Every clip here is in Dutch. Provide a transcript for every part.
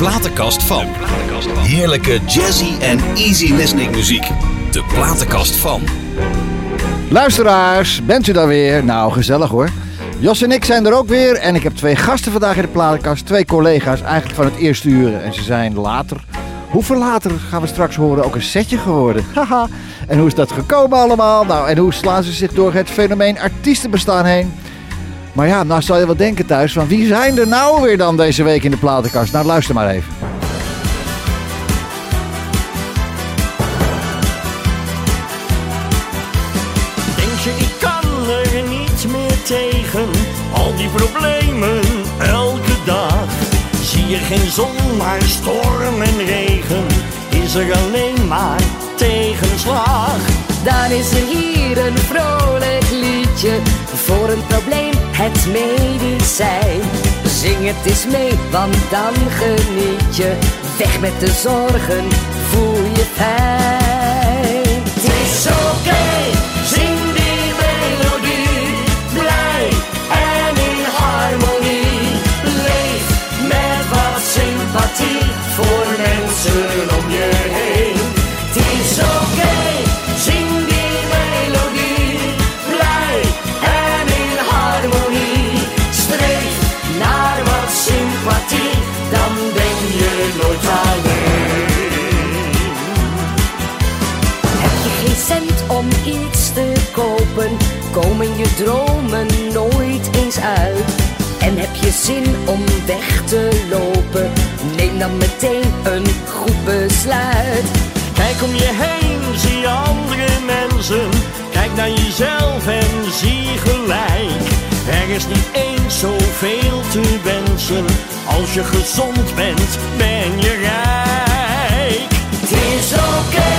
platenkast van. Heerlijke jazzy en easy listening muziek. De platenkast van. Luisteraars, bent u daar weer? Nou, gezellig hoor. Jos en ik zijn er ook weer en ik heb twee gasten vandaag in de platenkast. Twee collega's eigenlijk van het eerste uur en ze zijn later... Hoeveel later gaan we straks horen ook een setje geworden? Haha. en hoe is dat gekomen allemaal? Nou, en hoe slaan ze zich door het fenomeen artiestenbestaan heen? Maar ja, nou zal je wel denken thuis van wie zijn er nou weer dan deze week in de platenkast? Nou, luister maar even. Denk je, ik kan er niet meer tegen. Al die problemen elke dag. Zie je geen zon, maar storm en regen. Is er alleen maar tegenslag. Dan is er hier een vrolijk liedje voor een probleem, het medicijn. Zing het eens mee, want dan geniet je. Weg met de zorgen, voel je fijn. Dromen nooit eens uit. En heb je zin om weg te lopen, neem dan meteen een goed besluit. Kijk om je heen, zie andere mensen. Kijk naar jezelf en zie gelijk. Er is niet eens zoveel te wensen. Als je gezond bent, ben je rijk. Het is oké,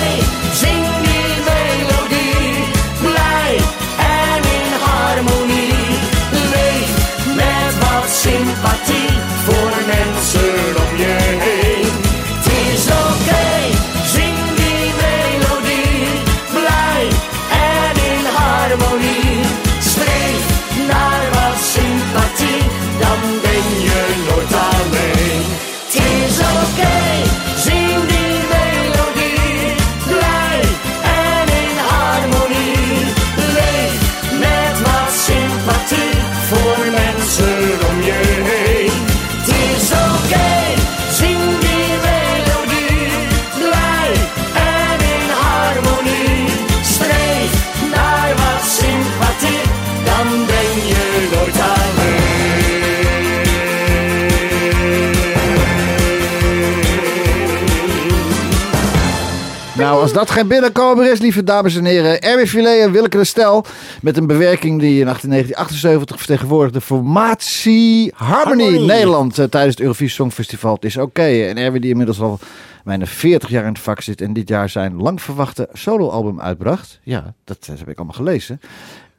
Nou, als dat geen binnenkomer is, lieve dames en heren. Erwin Filet en Willeke de Stel. Met een bewerking die in 1978 vertegenwoordigde formatie Harmony, Harmony. Nederland eh, tijdens het Eurovisie Songfestival. Het is oké. En Erwin die inmiddels al bijna 40 jaar in het vak zit en dit jaar zijn lang verwachte soloalbum uitbracht. Ja, dat eh, heb ik allemaal gelezen.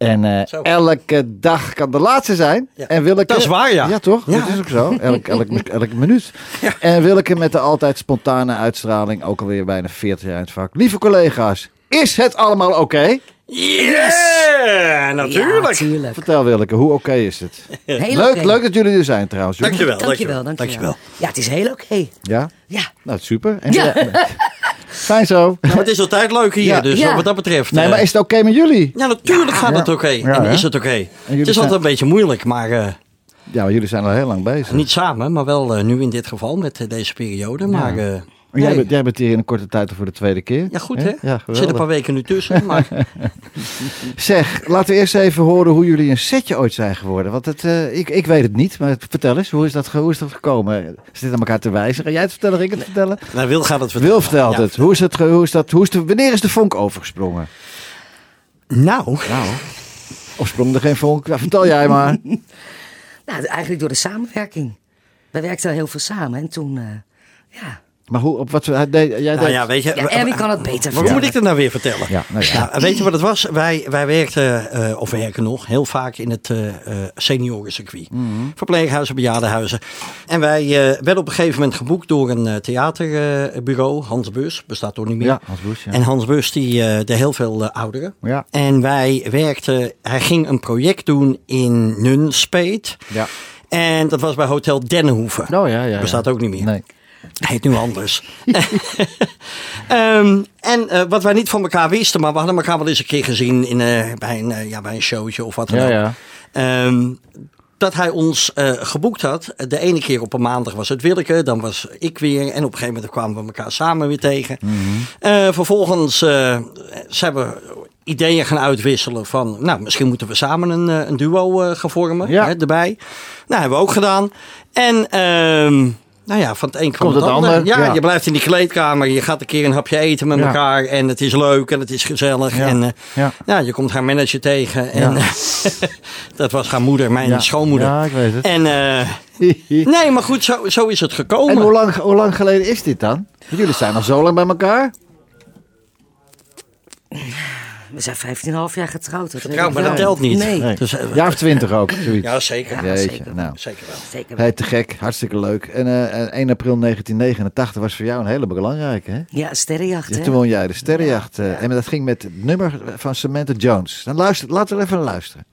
En eh, elke dag kan de laatste zijn. Ja. En Willeke, Dat is waar, ja. Ja, toch? Ja. Dat is ook zo. Elk, elk, elke minuut. En Willeke met de altijd spontane uitstraling, ook alweer bijna 40 jaar in het vak. Lieve collega's, is het allemaal oké? Yes! natuurlijk. Ja. Vertel Willeke, hoe oké is het? Heel leuk, oké. leuk dat jullie er zijn trouwens. Dankjewel, dankjewel. dankjewel. Ja, het is heel oké. Ja? Ja. Nou, super. En Ja. Fijn zo. Nou, het is altijd leuk hier, Ja. dus Ja. wat dat betreft... Nee, eh, maar is het oké met jullie? Ja, natuurlijk gaat het oké. Ja, en is het oké. Het is zijn- altijd een beetje moeilijk, maar eh, Ja, maar jullie zijn al heel lang bezig. niet samen, maar wel eh, nu in dit geval met eh, deze periode. Maar eh, Maar jij, bent, jij bent hier in een korte tijd al voor de tweede keer. ja, goed hè? Ja, er zit een paar weken nu tussen, maar Zeg, laten we eerst even horen hoe jullie een setje ooit zijn geworden. Want het, eh, ik, ik weet het niet, maar vertel eens, hoe is dat, hoe is dat gekomen? Zit aan elkaar te wijzen? Ga jij het vertellen, ik het vertellen? nou, Wil gaat het vertellen. Wil vertelt Ja. het. Hoe is het, hoe is dat, hoe is de, wanneer is de vonk overgesprongen? Nou, Nou, of sprong er geen vonk? Ja, vertel jij maar. Nou, eigenlijk door de samenwerking. Wij werkten heel veel samen en toen, eh, ja. Maar hoe, op wat, hij deed, jij nou ja, weet je... Ja, Erwin kan het beter vertellen. moet ik er nou weer vertellen? Ja, nou ja. Nou, weet je wat het was? Wij, wij werkten, eh, of werken nog, heel vaak in het eh eh seniorencircuit. Mhm. Verpleeghuizen, bejaardenhuizen. En wij eh, werden op een gegeven moment geboekt door een theaterbureau, Hans Bus, bestaat toch niet meer. Ja, Hans Bus, ja. En Hans Bus die eh, deed heel veel ouderen. Ja. En wij werkten, hij ging een project doen in Nunspeet. Ja. En dat was bij Hotel Dennenhoeven. Oh ja, ja. ja. Bestaat ook niet meer. Nee. Heet nu anders. Ehm, en eh, wat wij niet van elkaar wisten, maar we hadden elkaar wel eens een keer gezien in, eh, bij, een, eh, ja, bij een showtje of wat dan Ja, ook. ja. Ehm, dat hij ons geboekt had. De ene keer op een maandag was het Willeke, dan was ik weer. En op een gegeven moment kwamen we elkaar samen weer tegen. Eh, vervolgens zijn we ideeën gaan uitwisselen van... nou, misschien moeten we samen een, een duo gaan vormen Ja. hè, erbij. Nou, hebben we ook gedaan. En... nou ja, van het een kwam Komt het, het ander. ander, Ja, ja. je blijft in die kleedkamer. Je gaat een keer een hapje eten met Ja. elkaar. En het is leuk en het is gezellig. Ja. En eh, Ja. ja, je komt haar manager tegen. En dat was haar moeder, mijn schoonmoeder. Ja, ik weet het. En eh, nee, maar goed, zo, zo is het gekomen. En hoe lang, hoe lang geleden is dit dan? Jullie zijn al zo lang bij elkaar? We zijn 15,5 jaar getrouwd. Dat Getrouwd, maar dat wel. telt niet. Nee, Nee. Dus, eh, Ja, of twintig ook, zoiets. ja, zeker. Ja, zeker. nou. Zeker wel. zeker wel. Hey, te gek, hartstikke leuk. En eh, eh, 1 april 1989 was voor jou een hele belangrijke, hè? Ja, sterrenjacht, Ja, toen won jij de sterrenjacht. eh, En dat ging met het nummer van Samantha Jones. Dan luister, laten we even luisteren.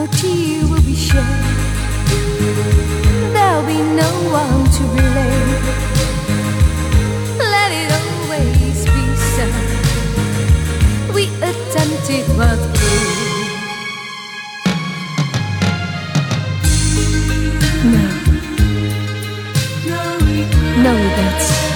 No tear will be shed. There'll be no one to blame. Let it always be so. We attempted what grew. No. No regrets.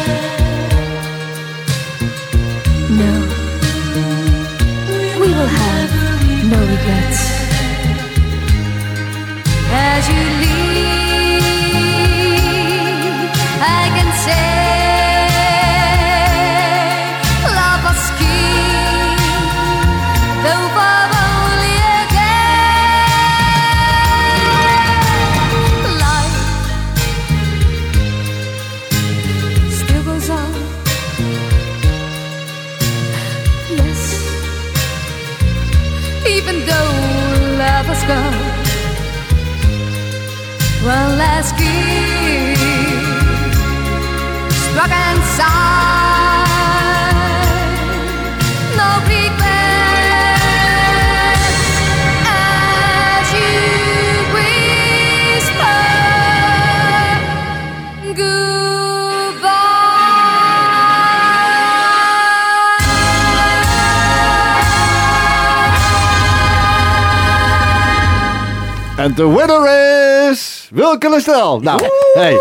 En de winner is Wilke Lestel. Nou, hey,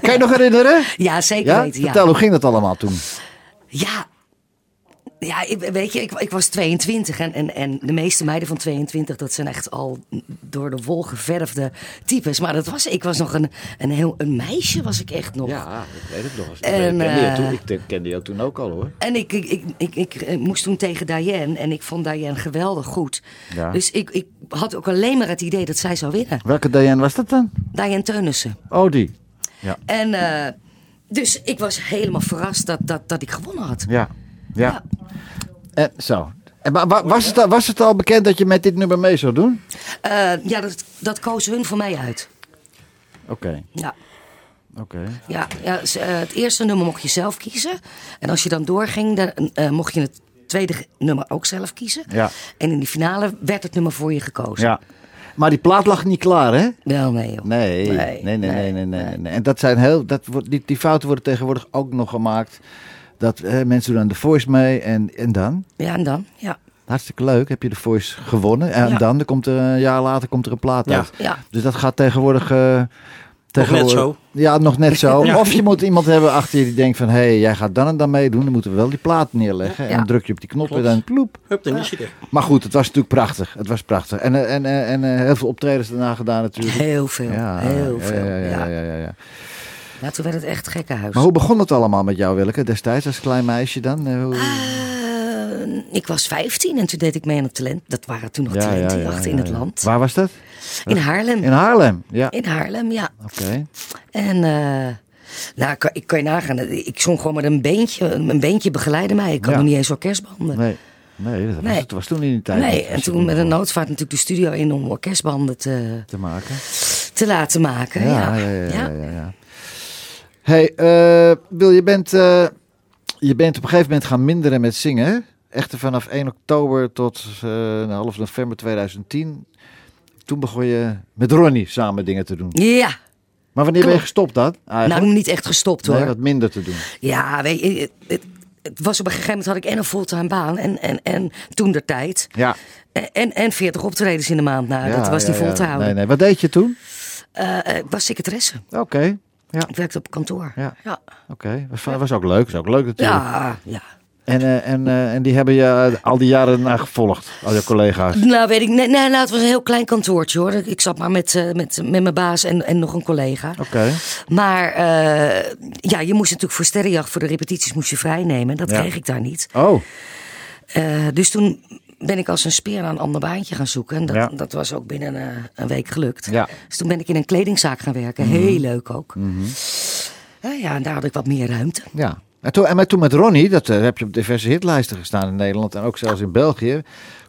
kan je nog herinneren? Ja, zeker Ja? weten. Ja. Vertel, hoe ging dat allemaal toen? Ja, ja ik, weet je, ik, ik was 22 en, en, en de meeste meiden van 22, dat zijn echt al door de wol geverfde types. Maar dat was, ik was nog een, een, heel, een meisje, was ik echt nog. ik weet het nog eens. En, kende je toen- ik kende jou toen ook al hoor. En ik, ik, ik, ik, ik, eh, moest toen tegen Diane en ik vond Diane geweldig goed. Ja. Dus ik, ik had ook alleen maar het idee dat zij zou winnen. Welke Diane was dat dan? Diane Teunissen. Oh, die. En eh, dus ik was helemaal verrast dat, dat, dat ik gewonnen had. Ja. Ja. En zo. En, maar wa- was, het al, was het al bekend dat je met dit nummer mee zou doen? Eh, ja, dat, dat koos hun voor mij uit. Oké. Ja. Oké. Ja, ja eh, het eerste nummer mocht je zelf kiezen. En als je dan doorging, dan eh, mocht je het tweede nummer ook zelf kiezen. Ja. En in die finale werd het nummer voor je gekozen. Ja. Maar die plaat lag niet klaar, hè? Wel, nee joh. Nee, nee, nee, nee, nee, nee, nee, nee. En dat zijn heel, dat die, die fouten worden tegenwoordig ook nog gemaakt. Dat eh, mensen doen aan de voice mee en, en dan? Ja, en dan? Ja. Hartstikke leuk, heb je de voice gewonnen. En Ja. dan, er komt er een jaar later komt er een plaat Ja. uit. Ja. Dus dat gaat tegenwoordig... eh, net tegenwoordig- zo. Ja, nog net zo. Ja. Of je moet iemand hebben achter je die denkt van... hé, hey, jij gaat dan en dan meedoen. Dan moeten we wel die plaat neerleggen. En dan druk je op die knop Klopt. en dan ploep. Hup, dan is hij er. Maar goed, het was natuurlijk prachtig. Het was prachtig. En, eh, en, eh, en eh, heel veel optredens daarna gedaan natuurlijk. Heel veel. heel ja, veel. Ja, Ja, ja, ja, ja, toen werd het echt gekkenhuis. Maar hoe begon het allemaal met jou, Willeke, destijds als klein meisje dan? Eh, hoe- Eh, ik was 15 en toen deed ik mee aan het talent. Dat waren toen nog Ja, in het ja. land. Waar was dat? In Haarlem. In Haarlem, ja. In Haarlem, ja. Oké. En eh, nou, ik kan, je nagaan. Ik zong gewoon met een beentje. Een beentje begeleide mij. Ik had Ja. nog niet eens orkestbanden. Nee, nee, dat was, Nee. het was toen in die tijd. Nee, en toen met een noodvaart natuurlijk de studio in om orkestbanden te, te maken. te laten maken. Ja, Ja, ja, ja. Hey, eh, Wil, je bent, eh, je bent op een gegeven moment gaan minderen met zingen. hè? Echter vanaf 1 oktober tot eh, half november 2010. Toen begon je met Ronnie samen dingen te doen. Ja. Maar wanneer ben je gestopt dan? Eigenlijk? Nou, niet echt gestopt hoor. nee, wat minder te doen. Ja, weet je, het, het, het was op een gegeven moment had ik en een fulltime baan en, en, en toen de tijd. Ja. En, en 40 optredens in de maand. Nou, ja, dat was ja, niet vol ja. te houden. Nee, nee. Wat deed je toen? Ik was secretaresse. Oké. Ja, Ik werkte op kantoor. Ja. ja. oké. Was, was ook leuk. Was ook leuk natuurlijk. Ja, ja. En, eh, en, eh, en die hebben je al die jaren daarna gevolgd, al je collega's. Nou, weet ik. Nee, nee, nou, het was een heel klein kantoortje hoor. Ik zat maar met, eh, met, met mijn baas en, en nog een collega. Oké. Maar ja, je moest natuurlijk voor sterrenjacht, voor de repetities moest je vrijnemen. En dat Ja. kreeg ik daar niet. Oh, dus toen ben ik als een speer naar een ander baantje gaan zoeken. En dat, Ja. dat was ook binnen eh, een week gelukt. Ja. Dus toen ben ik in een kledingzaak gaan werken. Heel leuk ook. Eh, ja, en daar had ik wat meer ruimte. ja. En toen, en met, toen met Ronnie, dat eh, heb je op diverse hitlijsten gestaan in Nederland en ook zelfs in België.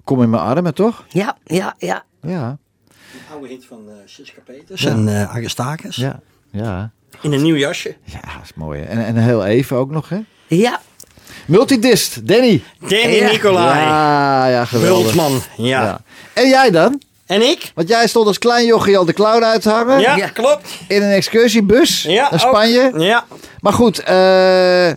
Kom in mijn armen, toch? Ja, ja, ja. Ja, Een oude hit van eh Siska Peters en eh Aristakis. ja, ja. In een nieuw jasje. Ja, dat is mooi. hè. En, en heel even ook nog, hè? Ja, Multidist, Danny. Danny Ja. Nicolai. Ja, ja, geweldig. Bultman. Ja. Ja. En jij dan? En ik? Want jij stond als klein jochie al de clown uit te hangen. Ja, Ja. klopt. In een excursiebus Ja, naar ook. Spanje. Ja. Maar goed, eh,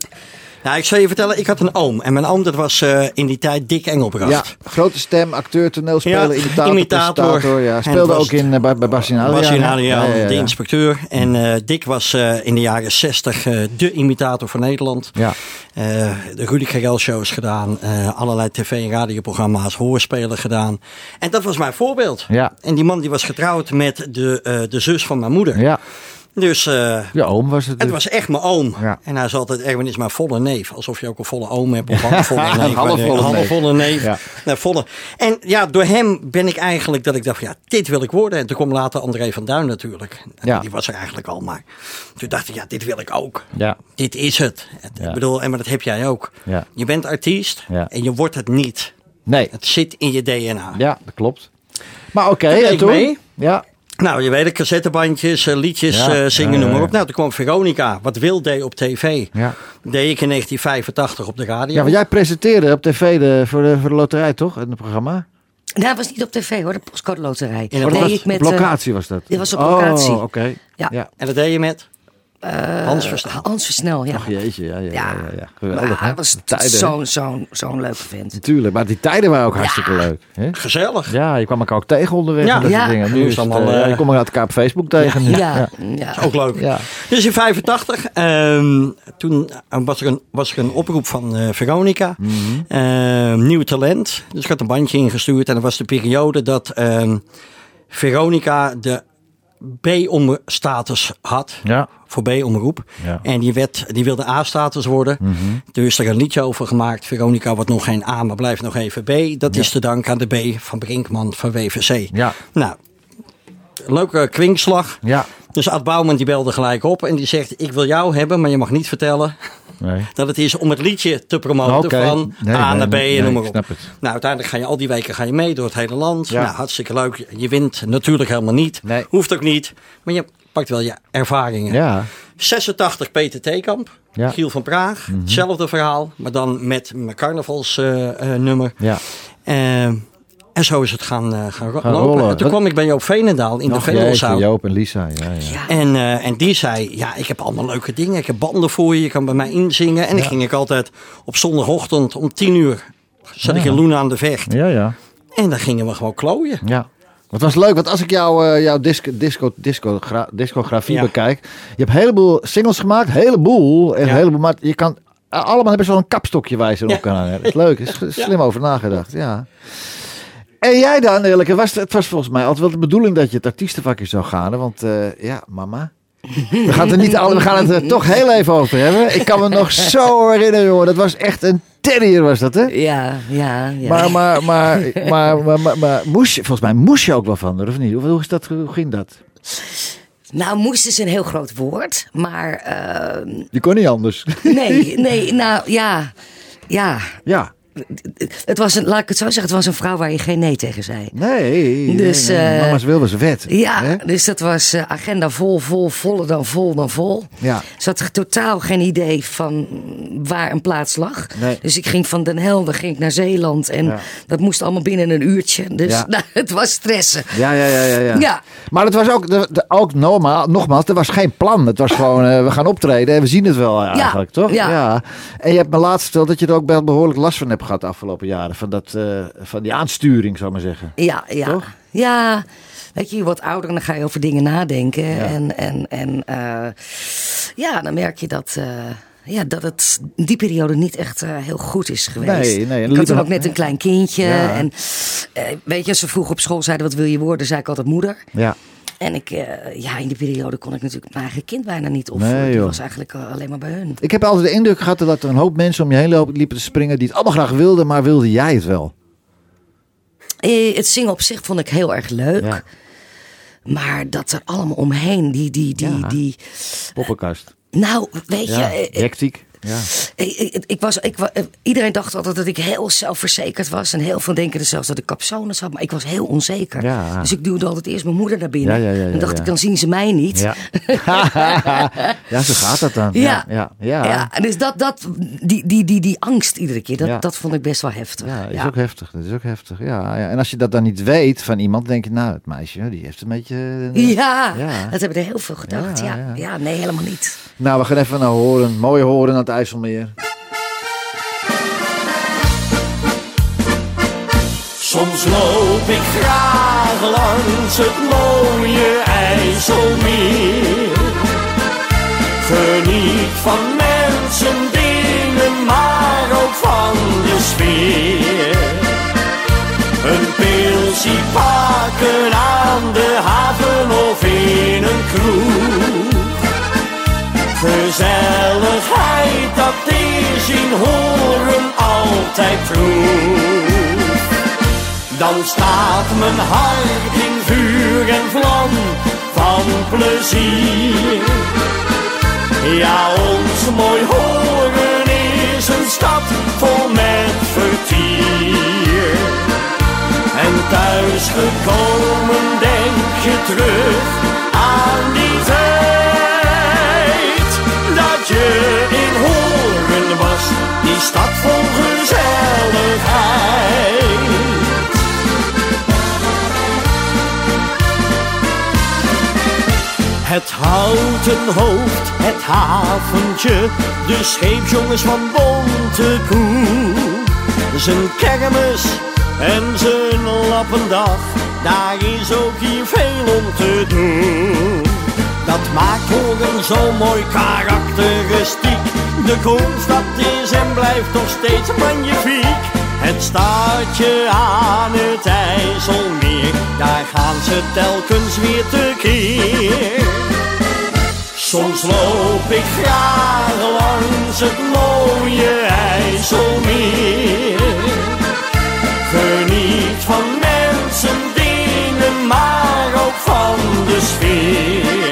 Nou, ik zal je vertellen, ik had een oom. En mijn oom, dat was eh, in die tijd Dick Engelbracht. ja, grote stem, acteur, toneelspeler, Ja, imitator, imitator. Ja. Speelde ook in, eh, bij, bij Bassinale. Basje ja, de inspecteur. En eh, Dick was in de jaren 60 eh, de imitator van Nederland. Ja. De Rudy Karel shows gedaan. allerlei tv- en radioprogramma's, hoorspelen gedaan. En dat was mijn voorbeeld. Ja. En die man die was getrouwd met de, de zus van mijn moeder. Ja, Dus eh, je oom was het. het dus. was echt mijn oom. Ja. En hij zei altijd, Erwin is mijn volle neef. Alsof je ook een volle oom hebt of een halfvolle neef. Een halfvolle Een neef. halfvolle neef. Ja. Nee, volle. En ja, door hem ben ik eigenlijk dat ik dacht, ja, dit wil ik worden. En toen kwam later André van Duin natuurlijk. En Ja. Die was er eigenlijk al, maar toen dacht ik, ja, dit wil ik ook. Ja. Dit is het. Ik bedoel, en maar dat heb jij ook. Ja. Je bent artiest Ja. en je wordt het niet. Nee, Het zit in je DNA. ja, dat klopt. Maar oké, deed en toen? mee. Ja, Nou, je weet het, cassettebandjes, eh, liedjes Ja, eh, zingen, ja, noem maar op. Nou, toen kwam Veronica, wat Wil deed op tv. ja. Deed ik in 1985 op de radio. ja, want jij presenteerde op tv de, voor, de, voor de loterij, toch? In het programma? nou, dat was niet op tv hoor, de postcode loterij. In een Oh, dat deed was, ik met, op eh, locatie was dat? dit was op locatie. Oh, oké. Ja. ja. En dat deed je met eh, Hans Versnel. Hans Versnel, ja. Ach jeetje, ja, ja, ja. Ja, ja. Geweldig, hij was zo'n zo'n zo'n leuke vent. Natuurlijk, maar die tijden waren ook hartstikke leuk. Hè? Gezellig. Ja, je kwam elkaar ook tegen onderweg Ja. en dat soort Ja. dingen. Nu is het, allemaal, eh, eh, je komt elkaar op Facebook tegen. nu. Ja, ja. Ook leuk. Ja. Dus in 85, ehm, toen eh, was er, een, was er een oproep van eh, Veronica. Mhm. Ehm, nieuw talent. Dus ik had een bandje ingestuurd. En dat was de periode dat ehm, Veronica de B-status had. Ja. Voor B-omroep. Ja. Mhm. En die, werd, die wilde A-status worden. Dus er is een liedje over gemaakt. Veronica wordt nog geen A, maar blijft nog even B. Dat is te danken aan de B van Brinkman van WVC. Ja. Nou, leuke kwinkslag. Ja. Dus Ad Bouwman die belde gelijk op en die zegt: Ik wil jou hebben, maar je mag niet vertellen Nee. Dat het is om het liedje te promoten van Nee, A naar B en noem maar op. Nou, uiteindelijk ga je al die weken ga je mee door het hele land. Ja. Nou, hartstikke leuk. Je wint natuurlijk helemaal niet. Hoeft ook niet. Maar je pakt wel je ervaringen. Ja. 86 Peter Theekamp. Ja. Mhm. Giel van Praag. Hetzelfde verhaal. Maar dan met mijn carnavalsnummer. Ja. En zo is het gaan, eh, gaan, lopen. rollen. En toen kwam ik bij Joop Veenendaal in de Veelzaal. Joop en Lisa. Ja, ja. Ja. En, eh, en die zei, ja, ik heb allemaal leuke dingen. Ik heb banden voor je, je kan bij mij inzingen. En dan ging ik altijd op zondagochtend om 10 uur... zat ik in Loenen aan de Vecht. Ja, ja. En dan gingen we gewoon klooien. Ja. Wat was leuk, want als ik jouw eh, jouw disco, disco, disco, discografie Ja. bekijk. Je hebt een heleboel singles gemaakt, een heleboel. En een heleboel maar je kan allemaal hebben ze wel een kapstokje wijzen op elkaar. aan. Dat is leuk, er is slim over nagedacht. Ja. En jij dan, eerlijk, het was, het was volgens mij altijd wel de bedoeling dat je het artiestenvakje zou gaan. Want eh, ja, mama. We gaan het er niet alle, we gaan het er toch heel even over hebben. Ik kan me nog zo herinneren, jongen. Dat was echt een terrier, was dat, hè? Ja, ja, ja. Maar, maar, maar, maar, maar, maar, maar moest je, volgens mij moest je ook wel van of niet? Hoe, is dat, hoe ging dat? Nou, moest is een heel groot woord. Maar eh, Je kon niet anders. nee, nee, nou ja. Ja, Ja. Het was een, laat ik het zo zeggen, het was een vrouw waar je geen nee tegen zei. Nee. Dus, nee, nee. eh, Mama's wil was vet. Ja, Hè? dus dat was eh, agenda vol, vol, voller dan vol dan vol. Ja. Ze had totaal geen idee van waar een plaats lag. Nee. Dus ik ging van Den Helder ging ik naar Zeeland. En Ja. dat moest allemaal binnen een uurtje. Dus Ja. nou, het was stressen. Ja, ja, ja, ja, ja. Ja. Maar het was ook, de, de- ook normaal, nogmaals, er was geen plan. Het was gewoon, eh, we gaan optreden en we zien het wel eigenlijk, toch? ja. En je hebt me laatst verteld dat je er ook behoorlijk last van hebt gehad de afgelopen jaren. Van, dat, eh, van die aansturing, zou ik maar zeggen. Ja, ja. Toch? Ja, weet je, je wordt ouder en dan ga je over dingen nadenken. Ja. En, en, en eh, ja, dan merk je dat, eh, ja, dat het die periode niet echt heel goed is geweest. Nee, nee, ik had toen ook net een klein kindje. Ja. En weet je, als ze vroeg op school zeiden, wat wil je worden? zei ik altijd moeder. Ja. En ik, eh, ja, in die periode kon ik natuurlijk mijn eigen kind bijna niet opvoeden. Nee, was eigenlijk eh, alleen maar bij hun. Ik heb altijd de indruk gehad dat er een hoop mensen om je heen liepen te springen die het allemaal graag wilden, maar wilde jij het wel? Eh, het zingen op zich vond ik heel erg leuk. Ja. Maar dat er allemaal omheen, die, die, die, Ja. die... Poppenkast. Nou, weet je... Ja. eh, Hectiek. Ja. Ik, ik, ik was, ik, eh, iedereen dacht altijd dat ik heel zelfverzekerd was. En heel veel denken zelfs dat ik capsones had. Maar ik was heel onzeker. Ja. Dus ik duwde altijd eerst mijn moeder naar binnen. Ja, en dacht ik, dan zien ze mij niet. Ja. ja, zo gaat dat dan. Ja. ja, ja. Dus dat, dat, die, die, die, die angst iedere keer, dat, dat vond ik best wel heftig. Ja, is ook heftig. Dat is ook heftig. Ja, ja. En als je dat dan niet weet van iemand, denk je, nou, het meisje, die heeft een beetje. eh, Ja, dat hebben er heel veel gedacht. Ja, Ja, nee, helemaal niet. Nou, we gaan even naar horen. Mooi horen het. Soms loop ik graag langs het mooie IJsselmeer. Geniet van mensen, dingen, maar ook van de sfeer. Een pilsie pakken aan de haven of in een kroeg. Gezelligheid, dat is horen altijd proef. Dan staat mijn hart in vuur en vlam van plezier. Ja, ons mooi horen is een stad vol met vertier. En thuis gekomen denk je terug aan die tijd. Dat je die stad vol gezelligheid. Het houten hoofd, het haventje, de scheepsjongens van Bontekoe. Zijn kermis en zijn lappendag, daar is ook hier veel om te doen. Dat maakt Horen zo mooi karakteristiek. De Koenstad is en blijft nog steeds magnifiek. Het staartje aan het IJsselmeer, daar gaan ze telkens weer tekeer. Soms loop ik graag langs het mooie IJsselmeer. Geniet van mensen, dingen, maar ook van de sfeer.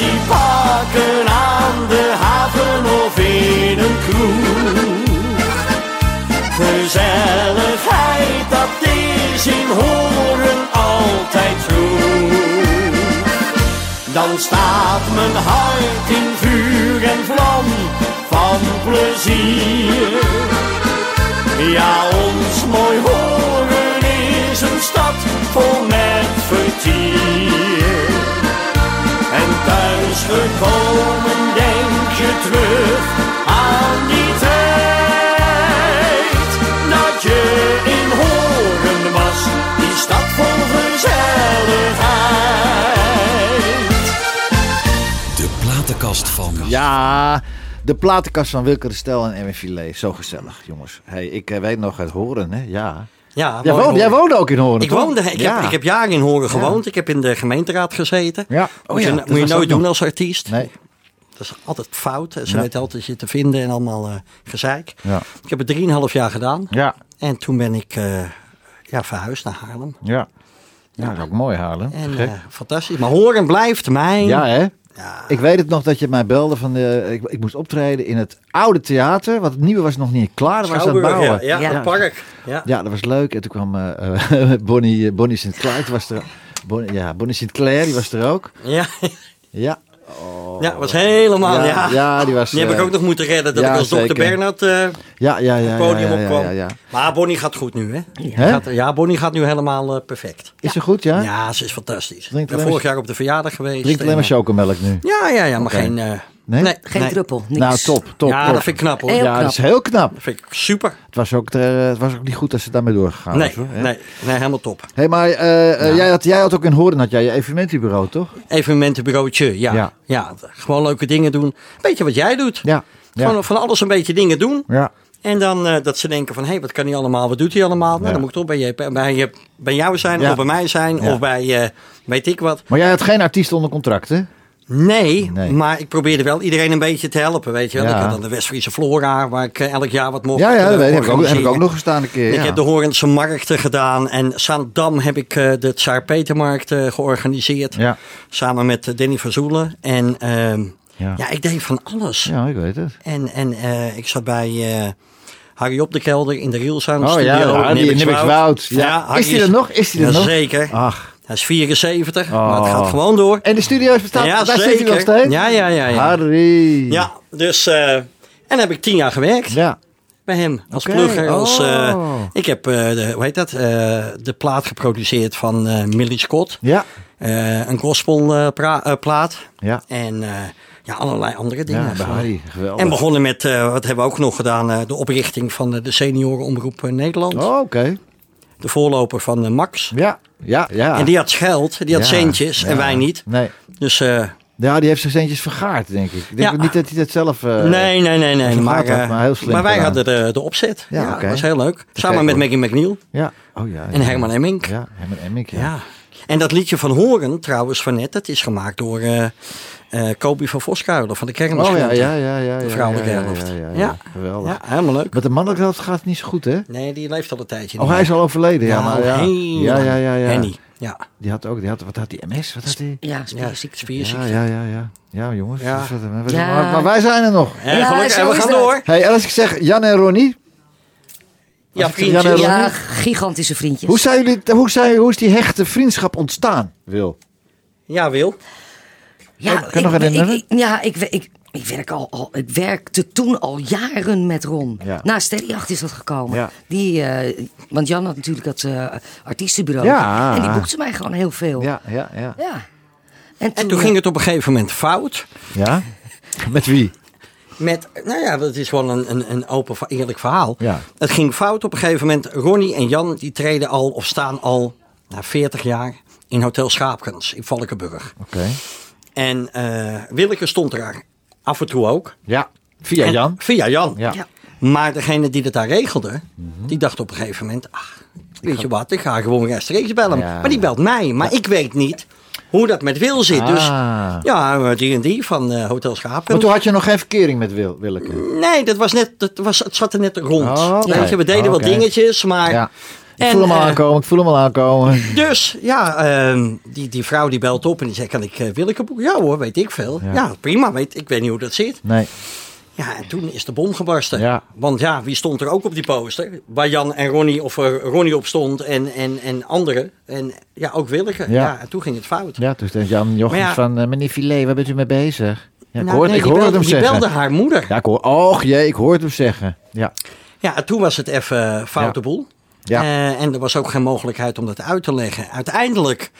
Actie pakken aan de haven of in een kroeg. Gezelligheid, dat is in horen altijd vroeg. Dan staat mijn hart in vuur en vlam van plezier. Ja, ons mooi horen is een stad vol mensen. Thuis gekomen denk je terug aan die tijd. Dat je in Horen was, die stad vol gezelligheid. De platenkast van. Ja, de platenkast van Wilke de Stel en Emmy Filet. Zo gezellig, jongens. Hey, ik eh, weet nog het horen, hè? Ja. Ja, Jij, woonde, jij Horen. woonde ook in Horen, Ik toch? woonde, ik, ja. heb, ik heb jaren in Horen gewoond. Ik heb in de gemeenteraad gezeten. Ja. moet je, ja, moet je was ook nooit doen nog. als artiest. Nee. Dat is altijd fout. Ze Ja. weten altijd je te vinden en allemaal eh, gezeik. Ja. Ik heb het drieënhalf jaar gedaan. Ja. En toen ben ik eh, ja, verhuisd naar Haarlem. Ja. Ja, dat is ook mooi, Haarlem. En eh, fantastisch. Maar Horen blijft mijn... ja, hè? Ja. Ik weet het nog dat je mij belde van de, ik, ik moest optreden in het oude theater, want het nieuwe was nog niet klaar, was aan het bouwen. ja, ja, Ja. het park. Ja. Ja, dat was leuk. En toen kwam eh, eh, Bonnie, eh, Bonnie Sinclair, die was er. Bonnie, ja, Bonnie Sinclair, die was er ook. Ja. Ja, ja, was helemaal, ja. ja, ja, die was. Die heb ik eh, ook nog moeten redden, dat ja, ik als dokter zeker. Bernhard eh, Ja, ja, ja, ja, podium ja, ja, opkwam. ja, ja. Maar Bonnie gaat goed nu, hè? Hè? Gaat- ja, Bonnie gaat nu helemaal eh, perfect. Is ze goed, ja? Ja, ze is fantastisch. Ik ben vorig jaar op de verjaardag geweest. Drinkt alleen en, maar chocomelk nu. Ja, ja, ja, maar geen... eh, Nee? Geen nee. druppel, niks. Nou, top, top. Ja, top. dat vind ik knap hoor. Heel ja, knap. dat is heel knap. Dat vind ik super. Het was ook, eh, het was ook niet goed dat ze daarmee doorgegaan Nee, was. Hoor, hè? nee, nee, helemaal top. Hé, maar eh, eh, jij, had, jij had ook in Horen had jij je evenementenbureau, toch? Evenementenbureautje, ja. Ja. ja. gewoon leuke dingen doen. Beetje wat jij doet. Ja. Ja. Gewoon van alles een beetje dingen doen. ja. En dan eh, dat ze denken van, hé, wat kan hij allemaal? Wat doet hij allemaal? Nou, Ja. dan moet ik toch bij, je, bij, je, bij jou zijn, Ja. of bij mij zijn, Ja. of bij, eh, weet ik wat. Maar jij had geen artiest onder contract, hè? Nee, Nee. maar ik probeerde wel iedereen een beetje te helpen, weet je wel. Ja. Ik had dan de West-Friese Flora, waar ik eh, elk jaar wat mocht Ja, ja, dat. Heb ik, ook, heb ik ook nog gestaan een keer. Ik ja. heb de Horense markten gedaan en Zaandam heb ik eh, de Tsaar Petermarkt georganiseerd. Ja. Samen met eh, Danny van Zoelen. En ehm, Ja. ik deed van alles. ja, ik weet het. En, en ik zat bij Harry op de kelder in de Sound Oh studio. ja, Harry in Nibbikswoud. Ja. Is die er nog? Is die er nog? Zeker. Ach. Hij is 74, maar het Oh. gaat gewoon door. En de studio is bestaat, Ja, daar zit hij nog steeds? Ja, ja, ja, ja. Harry. Ja, dus... eh, en dan heb ik tien jaar gewerkt Ja. bij hem. Als Oké. plugger. Als, eh, Oh. ik heb, eh, de, hoe heet dat? eh, de plaat geproduceerd van eh Millie Scott. Ja. Eh, een gospelplaat. Ja. en eh, ja, allerlei andere dingen. Ja. Harry. En begonnen met, eh, wat hebben we ook nog gedaan, eh, de oprichting van de seniorenomroep eh, Nederland. Oh, oké. De voorloper van eh, Max. Ja. Ja, ja. En die had geld, die had Ja. centjes en wij niet. Nee. Dus eh, Ja, die heeft zijn centjes vergaard, denk ik. Ik denk Ja. niet dat hij dat zelf... eh, nee, nee, nee, nee. Maar, had, maar heel slim maar wij hadden de, de opzet. Ja, dat was heel leuk. Samen met. Maggie McNeil. Ja. Oh ja. En. Herman Emmink. Ja, Herman Emmink, ja. En dat liedje van Horen, trouwens, van net, dat is gemaakt door eh Kobi van Voskuilen van de Oh ja, ja, ja, ja. De vrouwelijke ja, ja, helft. Ja, ja, ja. Ja. Geweldig. Ja, helemaal leuk. Met de mannelijke helft gaat het niet zo goed, hè? Nee, die leeft al een tijdje. Oh, niet hij is al overleden, ja. Nou, Maar ja. heel Ja, ja, ja, ja. Henny, ja. Die had ook, die had, wat had die MS? Wat had die? Ja, spierziekte. spierziekte. Ja, ja, ja, ja. Ja, jongens. Ja. dus Ja. Maar, maar wij zijn er nog. Ja, Ja, gelukkig. En we gaan door. Hey, als ik zeg Jan en Ronnie, Ja, vriendjes. Jan en Ja, gigantische vriendjes. hoe, zijn jullie, hoe, zijn, hoe is die hechte vriendschap ontstaan, Wil? Ja, Wil. Ja, Kan je nog ik- herinneren? ik- ja, ik, ik, ik, werk al, al, ik werkte toen al jaren met Ron. Ja. Na Steady 8 is dat gekomen. Ja. Die, eh, want Jan had natuurlijk dat eh, artiestenbureau. Ja. En die boekte mij gewoon heel veel. Ja, ja, ja. Ja. En En toen ging het op een gegeven moment fout. Ja? Met wie? Met, nou ja, dat is gewoon een, een, een open, eerlijk verhaal. Ja. Het ging fout op een gegeven moment. Ronnie en Jan, die treden al of staan al na 40 jaar in Hotel Schaapkens in Valkenburg. Oké. En eh Willeke stond er af en toe ook. Ja. Via En- Jan. Via Jan. Ja. Ja. Maar degene die het daar regelde, die dacht op een gegeven moment... Ach, weet je wat, ik ga gewoon rechtstreeks bellen. Ja. Maar die belt mij. Maar ik weet niet hoe dat met Wil zit. Dus Ah. ja, die en die van eh, Hotel Schaapkens. Maar toen had je nog geen verkering met Wil, Willeke. Nee, dat was net, dat was, het zat er net rond. Oh, oké. Weet je, we deden wat dingetjes, maar... Ja. Ik En, voel hem al eh, aankomen, ik voel hem al aankomen. Dus ja, ehm, die, die vrouw die belt op en die zegt, kan ik uh, Willeke boeken? Ja hoor, weet ik veel. Ja. Ja, prima, weet, ik weet niet hoe dat zit. Nee. Ja, en toen is de bom gebarsten. Ja. Want ja, wie stond er ook op die poster? Waar Jan en Ronnie, of er Ronnie op stond en, en, en anderen. En ja, ook Willeke. Ja. Ja. en toen ging het fout. Ja, toen zei Jan Jochens Maar ja- van, eh, meneer Filet, waar bent u mee bezig? Ja, ik Nou, hoorde, nee, ik die hoorde belde, hem die zeggen. belde haar moeder. Ja, ik hoor, och jee, ik hoorde hem zeggen. Ja, Ja, en toen was het even foute Ja. boel. Ja. Eh, en er was ook geen mogelijkheid om dat uit te leggen. Uiteindelijk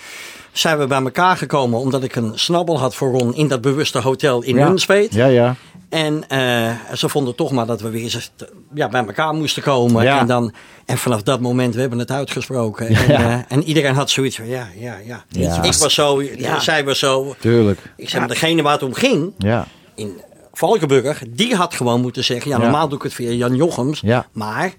zijn we bij elkaar gekomen omdat ik een snabbel had voor Ron in dat bewuste hotel in ja. Nunspeet. Ja, ja. En eh, ze vonden toch maar dat we weer eens, eh, ja, bij elkaar moesten komen. Ja. En, dan, en vanaf dat moment, we hebben het uitgesproken. En, eh, en iedereen had zoiets van, ja, ja, ja. Ja. Ik was zo, zij was zo. Tuurlijk. Ik zeg maar, degene waar het om ging, Ja. in Valkenburg, die had gewoon moeten zeggen... ja, Ja. normaal doe ik het via Jan Jochems, Ja. maar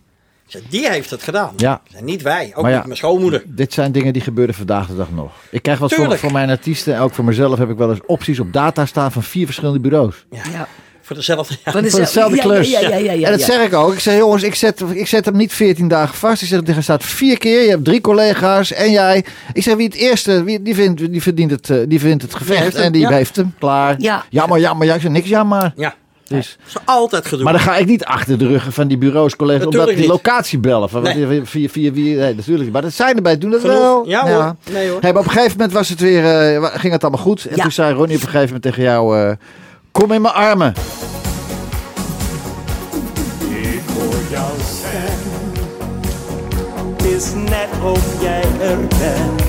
die heeft het gedaan. Ja. En niet wij, ook ja, niet mijn schoonmoeder. Dit zijn dingen die gebeuren vandaag de dag nog. Ik krijg wel voor, voor mijn artiesten en ook voor mezelf heb ik wel eens opties op data staan van vier verschillende bureaus. Ja. Ja. Voor dezelfde... Voor dezelfde ja, klus. Ja, ja, ja, ja, ja, en dat ja. zeg ik ook. Ik zeg, jongens, ik zet, ik zet hem niet 14 dagen vast. Ik zeg, er staat vier keer. Je hebt drie collega's en jij. Ik zeg, wie het eerste, wie, die, vindt, die verdient het, eh, die vindt het gevecht. en die ja. heeft hem. Klaar. Ja. Jammer, jammer. Ja, ik zeg, niks jammer. ja. Dus, Dat is altijd gedoe. maar dan ga ik niet achter de ruggen van die bureaus, collega's, omdat die niet. locatie bellen. Van, Nee. via, via, wie, nee, natuurlijk niet. Maar dat zijn erbij, doen dat Genoeg. wel. Ja, hoor. Nee, hoor. Hey, maar op een gegeven moment was het weer, eh, ging het allemaal goed. En Ja. toen zei Ronnie op een gegeven moment tegen jou, eh, kom in mijn armen. Ik hoor jou. Het is net of jij er bent.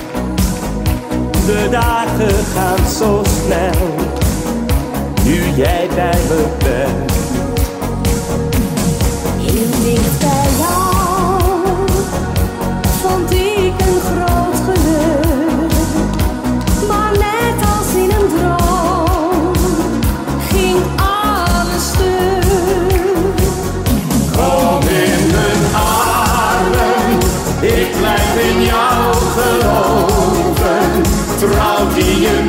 De dagen gaan zo snel. Nu jij bij me bent. Heel dicht bij jou vond ik een groot geluk. Maar net als in een droom ging alles stuk. Kom in mijn armen. Ik blijf in jou geloven. Trouw die je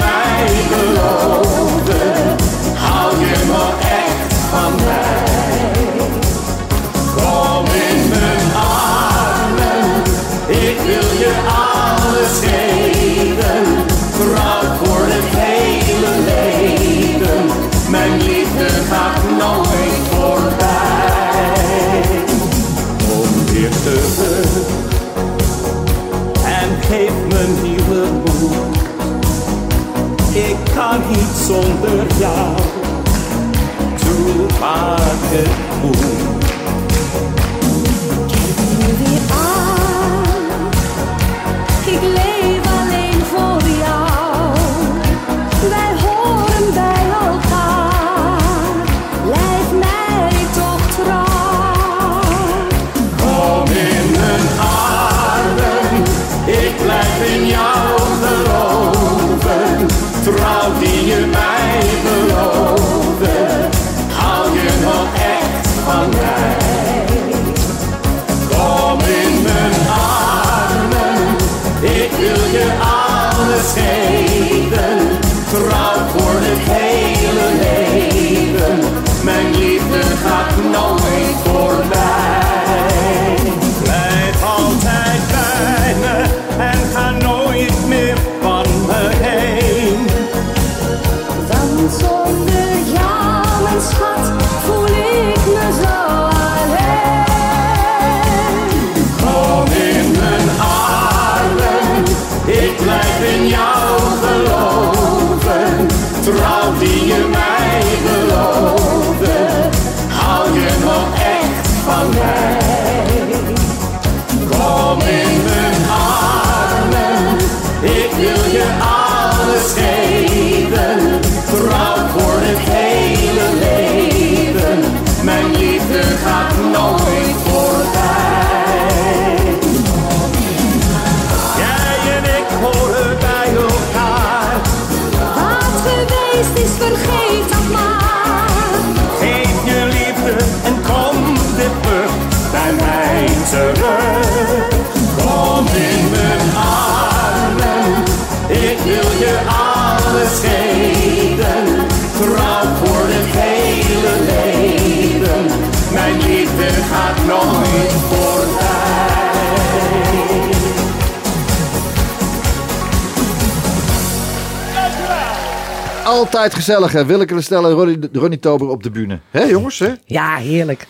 Altijd gezellig, hè? Willeke Stellen en Ronnie, Ronnie Tober op de bühne. Hè, jongens? Hè? Ja, heerlijk.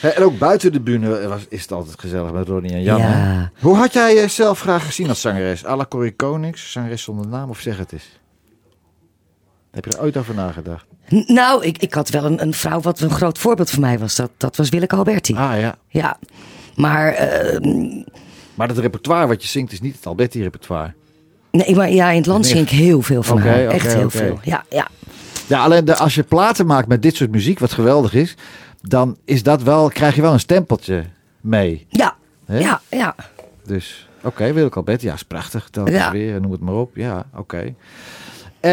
Hè, En ook buiten de bühne was, is het altijd gezellig met Ronnie en Jan. hè? Ja. Hoe had jij jezelf graag gezien als zangeres? À la Corrie Konings, zangeres zonder naam, of zeg het eens? Heb je er ooit over nagedacht? N- Nou, ik, ik had wel een, een vrouw wat een groot voorbeeld voor mij was. Dat, dat was Willeke Alberti. Ah ja. Ja. Maar, eh, Maar het repertoire wat je zingt is niet het Alberti-repertoire. Nee, maar ja, in het land zing ik heel veel van haar. Echt heel veel. Ja, ja. Ja, alleen de, als je platen maakt met dit soort muziek, wat geweldig is, dan is dat wel, krijg je wel een stempeltje mee. Ja, ja, ja. Dus, oké, Willeke Alberti, ja, is prachtig. Ja. weer, noem het maar op. Ja, oké. Eh,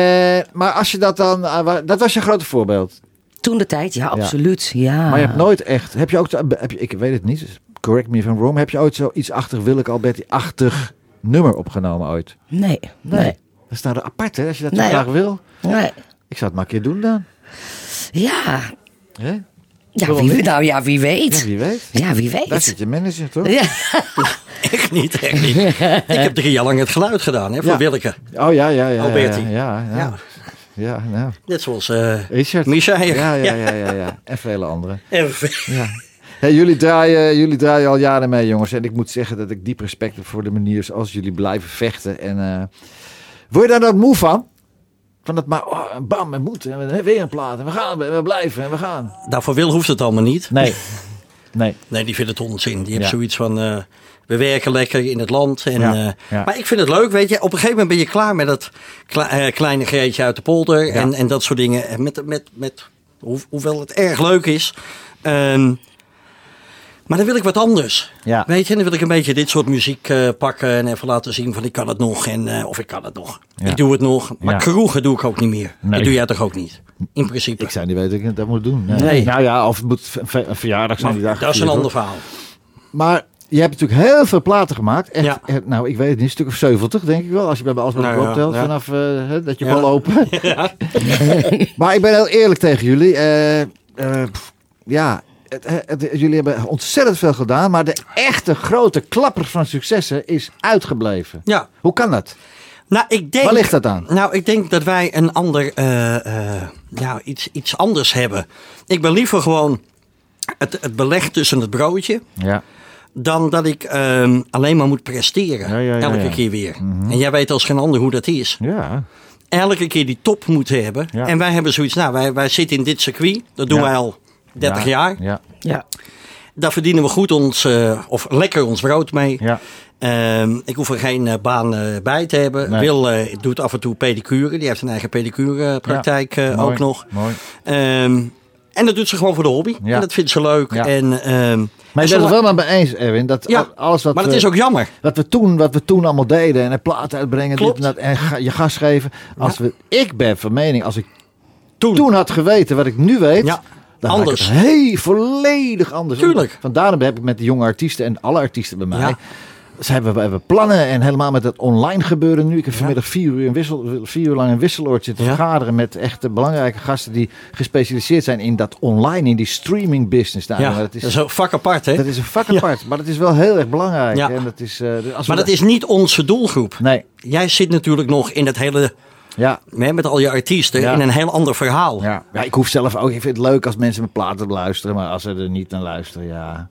maar als je dat dan, eh, dat was je grote voorbeeld. Toen de tijd, ja, absoluut. Ja. Maar je hebt nooit echt, heb je ook, heb je, ik weet het niet, correct me if I'm wrong, heb je ooit zoiets achter Willeke Alberti-achtig nummer opgenomen ooit? Nee, nee, Dat staat er apart, hè, als je dat Nee. graag wil. nee. Ik zou het maar een keer doen dan. Ja, Hè? ja wie, niet? nou ja, wie weet. Ja, wie weet. Ja, wie Daar weet. zit je manager, toch? Ja. Echt niet, echt niet. Ik heb drie jaar lang het geluid gedaan hè, voor Ja. Willeke. Oh ja, ja, ja. Alberti. Ja, ja, ja. Ja. ja nou. Net zoals eh Richard. Misha. Ja, ja, ja, ja, ja. En vele anderen. En- Ja. Hey, jullie, draaien, jullie draaien al jaren mee, jongens. En ik moet zeggen dat ik diep respect heb voor de manier zoals jullie blijven vechten. En, eh, word je daar dan moe van? Van dat maar, oh, bam, en moet. En we- weer een plaat. En we gaan, we we blijven en we gaan. Nou, voor Wil hoeft het allemaal niet. Nee. Nee. Nee, die vindt het onzin. Die heeft zoiets van, eh, we werken lekker in het land. En, Ja, eh, ja. Maar ik vind het leuk, weet je. Op een gegeven moment ben je klaar met dat kle- kleine greetje uit de polder. En, en dat soort dingen. En Met, met, met, hoe, hoewel het erg leuk is. Ehm, maar dan wil ik wat anders. Ja. Weet je, dan wil ik een beetje dit soort muziek eh, pakken. En even laten zien van ik kan het nog. En, eh, of ik kan het nog. Ja. Ik doe het nog. Maar Ja. kroegen doe ik ook niet meer. Nee. Dat doe jij toch ook niet? In principe. Ik zou niet weten dat ik dat moet doen. Nee. Nee. Nou ja, of het moet een verjaardag zijn die dag. dat is een ander verhaal. Maar je hebt natuurlijk heel veel platen gemaakt. Echt, Ja. echt, nou, ik weet het niet, een stuk of 70 denk ik wel. Als je bij alles bij Nou ja, optelt. ja. Vanaf eh, hè, dat je bal open. maar ik ben heel eerlijk tegen jullie. Eh, eh, ja, het, het- jullie hebben ontzettend veel gedaan. Maar de echte grote klapper van successen is uitgebleven. Ja. Hoe kan dat? Nou, ik denk, Waar ligt dat aan? Nou, ik denk dat wij een ander, ja, iets, iets anders hebben. Ik ben liever gewoon het, het beleg tussen het broodje. Ja. Dan dat ik ehm, alleen maar moet presteren. Ja, ja, ja, elke keer weer. En jij weet als geen ander hoe dat is. Ja. Elke keer die top moeten hebben. Ja. En wij hebben zoiets, nou, wij, wij zitten in dit circuit. Dat doen Ja. wij al 30 Ja. jaar. Ja. Ja. Daar verdienen we goed ons, eh, of lekker ons brood mee. Ja. Ehm, ik hoef er geen eh, baan eh, bij te hebben. Nee. Wil eh, doet af en toe pedicure. Die heeft een eigen pedicurepraktijk eh Mooi, ook nog. Mooi. Ehm, en dat doet ze gewoon voor de hobby. Ja. En dat vindt ze leuk. Ja. En, ehm, Maar je bent het wel met me eens, Erwin. Dat Ja, al- alles wat maar het we- is ook jammer. Wat we toen, wat we toen allemaal deden en plaat uitbrengen Klopt. dit en, dat, en ga- je gas geven. Als we, ik ben van mening, als ik Toen. toen had geweten wat ik nu weet, Ja, dan anders. heel volledig anders. Tuurlijk. Vandaar heb ik met de jonge artiesten en alle artiesten bij mij. Ja. Ze hebben, we hebben plannen en helemaal met het online gebeuren nu. Ik heb vanmiddag vier uur, een wissel, vier uur lang een wisseloord zitten Ja. vergaderen met echte belangrijke gasten die gespecialiseerd zijn in dat online, in die streaming business. Nou, Ja, jongen, dat is een vak apart, hè? dat is een vak apart, maar dat is wel heel erg belangrijk. Ja. En dat is, eh, als maar dat is niet onze doelgroep. Nee, Jij zit natuurlijk nog in het hele, ja. met al je artiesten, Ja. in een heel ander verhaal. Ja. ja, ik hoef zelf ook. Ik vind het leuk als mensen mijn platen beluisteren, maar als ze er niet naar luisteren, ja.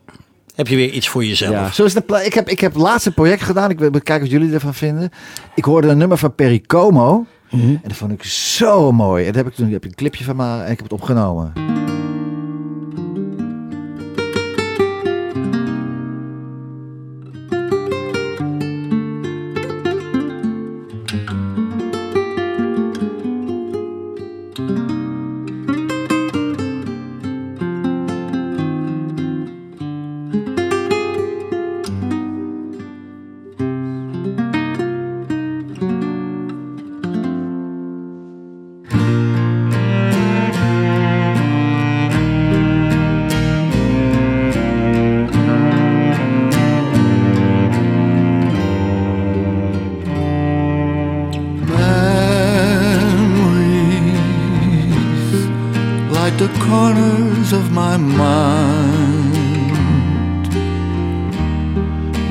Heb je weer iets voor jezelf. ja. Zo is de ik, heb, ik heb het laatste project gedaan. Ik wil kijken wat jullie ervan vinden. Ik hoorde een nummer van Perry Como. En dat vond ik zo mooi. En daar heb ik toen heb ik een clipje van gemaakt en ik heb het opgenomen.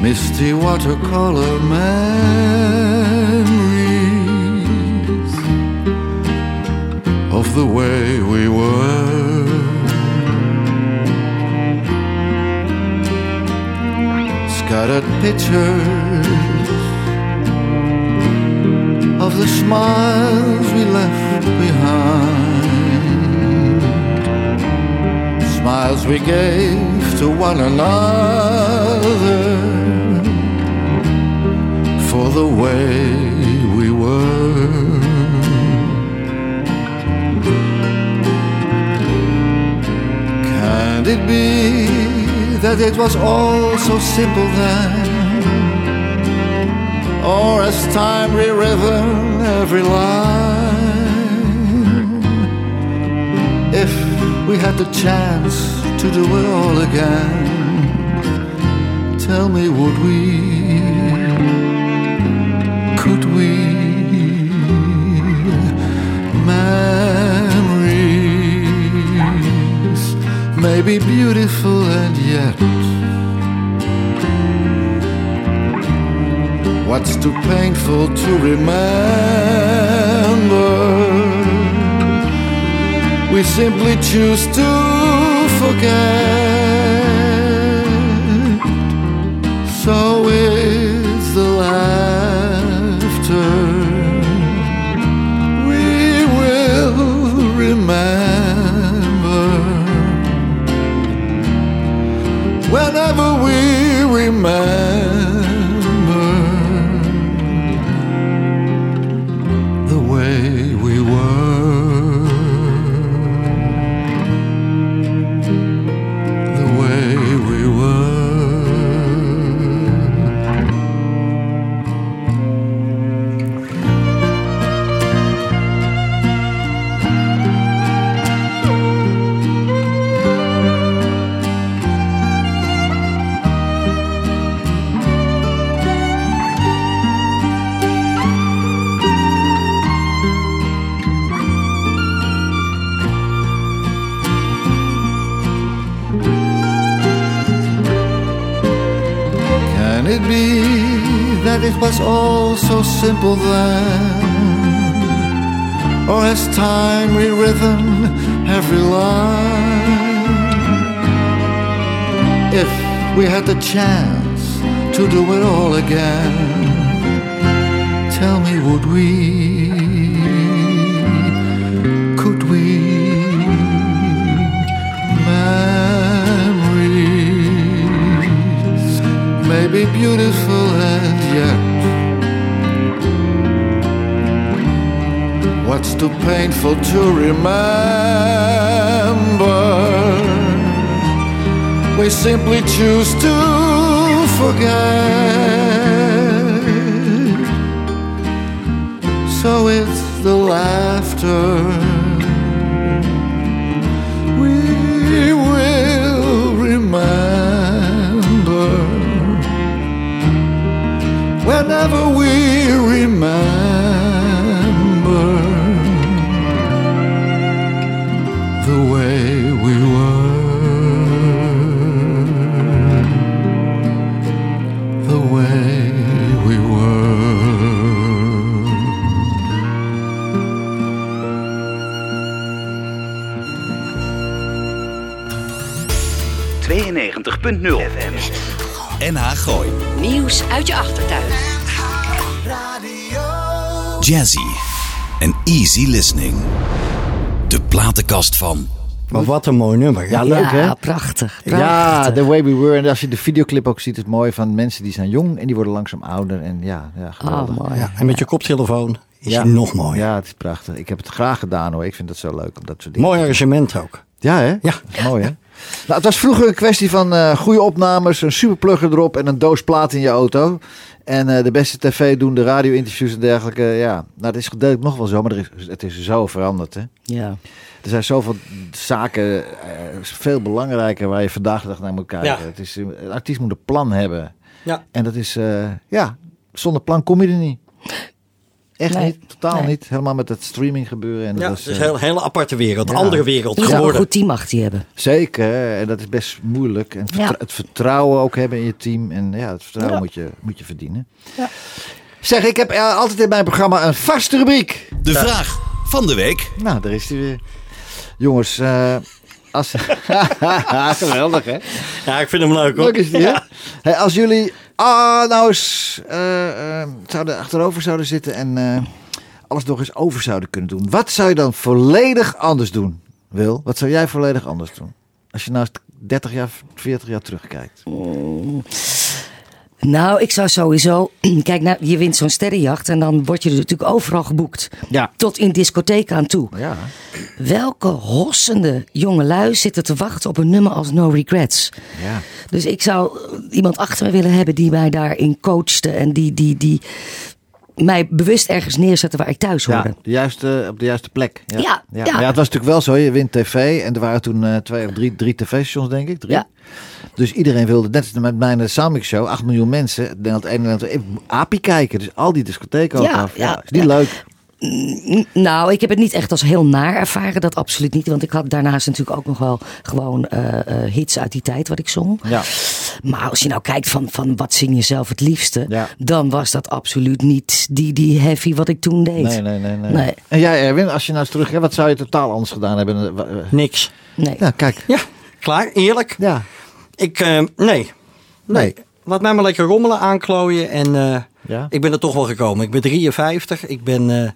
misty watercolor memories of the way we were. Scattered pictures of the smiles we left behind, smiles we gave to one another the way we were. Can it be that it was all so simple then? Or as time rewritten every line? If we had the chance to do it all again, tell me, would we? Could we? Memories may be beautiful and yet What's too painful to remember? We simply choose to forget. So is the laughter we will remember. Whenever we remember so simple then? Or has time rewritten every line? If we had the chance to do it all again, tell me, would we? Could we? Memories may be beautiful and yet What's too painful to remember? We simply choose to forget. So it's the laughter we will remember whenever we remember Uit je achtertuin. Jazzy en easy listening. De platenkast van Maar wat een mooi nummer. hè? Ja, leuk hè? Ja, prachtig. Ja, prachtig. The Way We Were. En als je de videoclip ook ziet, is het mooi van mensen die zijn jong en die worden langzaam ouder. En ja, ja geweldig. Oh, mooi. Ja, en met je koptelefoon is Ja. hij nog mooier. Ja, het is prachtig. Ik heb het graag gedaan hoor. Ik vind het zo leuk om dat soort dingen. Mooi arrangement ook. Ja, hè? Ja. Mooi, hè? Nou, het was vroeger een kwestie van eh, goede opnames, een superplugger erop en een doos plaat in je auto. En eh, de beste tv doen, de radio-interviews en dergelijke. Ja, nou, dat is gedeeltelijk nog wel zo, maar er is, het is zo veranderd, hè? Ja. Er zijn zoveel zaken, eh, veel belangrijker waar je vandaag de dag naar moet kijken. Ja. Het is, een artiest moet een plan hebben. Ja. En dat is, eh, ja, zonder plan kom je er niet. Echt Nee. niet, totaal Nee. niet. Helemaal met het streaming gebeuren. En dat Ja, is, het is eh, een hele, hele aparte wereld. Ja. Andere wereld ook een geworden. goed team achter je hebben. Zeker, en dat is best moeilijk. En het, vertra- Ja. het vertrouwen ook hebben in je team. En ja, het vertrouwen Ja. moet, je, moet je verdienen. Zeg, ik heb eh, altijd in mijn programma een vaste rubriek. de vraag van de week. Nou, daar is hij weer. Jongens, eh, als... geweldig hè? Ja, ik vind hem leuk hoor. Leuk is die, hè? Hey, als jullie Ah, nou eens eh, eh, zouden achterover zouden zitten en eh, alles nog eens over zouden kunnen doen. Wat zou je dan volledig anders doen, Wil? Wat zou jij volledig anders doen? Als je nou eens 30 jaar, 40 jaar terugkijkt. Nou, ik zou sowieso... Kijk, nou, je wint zo'n sterrenjacht en dan word je er natuurlijk overal geboekt. Ja. Tot in discotheken aan toe. Ja. Welke hossende jongelui zitten te wachten op een nummer als No Regrets? Ja. Dus ik zou iemand achter me willen hebben die mij daarin coachte. En die, die, die mij bewust ergens neerzette waar ik thuis Ja, hoorde. de juiste, op de juiste plek. Ja. Ja, ja. ja. Maar ja, het was natuurlijk wel zo. Je wint tv en er waren toen eh, twee of drie, drie tv-stations, denk ik. Drie. Ja. Dus iedereen wilde, net als met mijn Samik Show, 8 miljoen mensen. Nederland 1 Nederland 2, API kijken. Dus al die discotheken ook Ja, af. Ja, ja, is niet ja. leuk. Nou, ik heb het niet echt als heel naar ervaren. Dat absoluut niet. Want ik had daarnaast natuurlijk ook nog wel gewoon eh, eh, hits uit die tijd wat ik zong. Ja. Maar als je nou kijkt van, van wat zing je zelf het liefste. Ja. Dan was dat absoluut niet die, die heavy wat ik toen deed. Nee, nee, nee, nee. Nee. En jij Erwin, als je nou eens terug... Wat zou je totaal anders gedaan hebben? Eh, Niks. Nee. Ja, kijk. Ja, klaar, eerlijk. Ja. Ik, eh, nee. Nee. Laat mij maar lekker rommelen, aanklooien. En eh, Ja. ik ben er toch wel gekomen. Ik ben 53. Ik ben...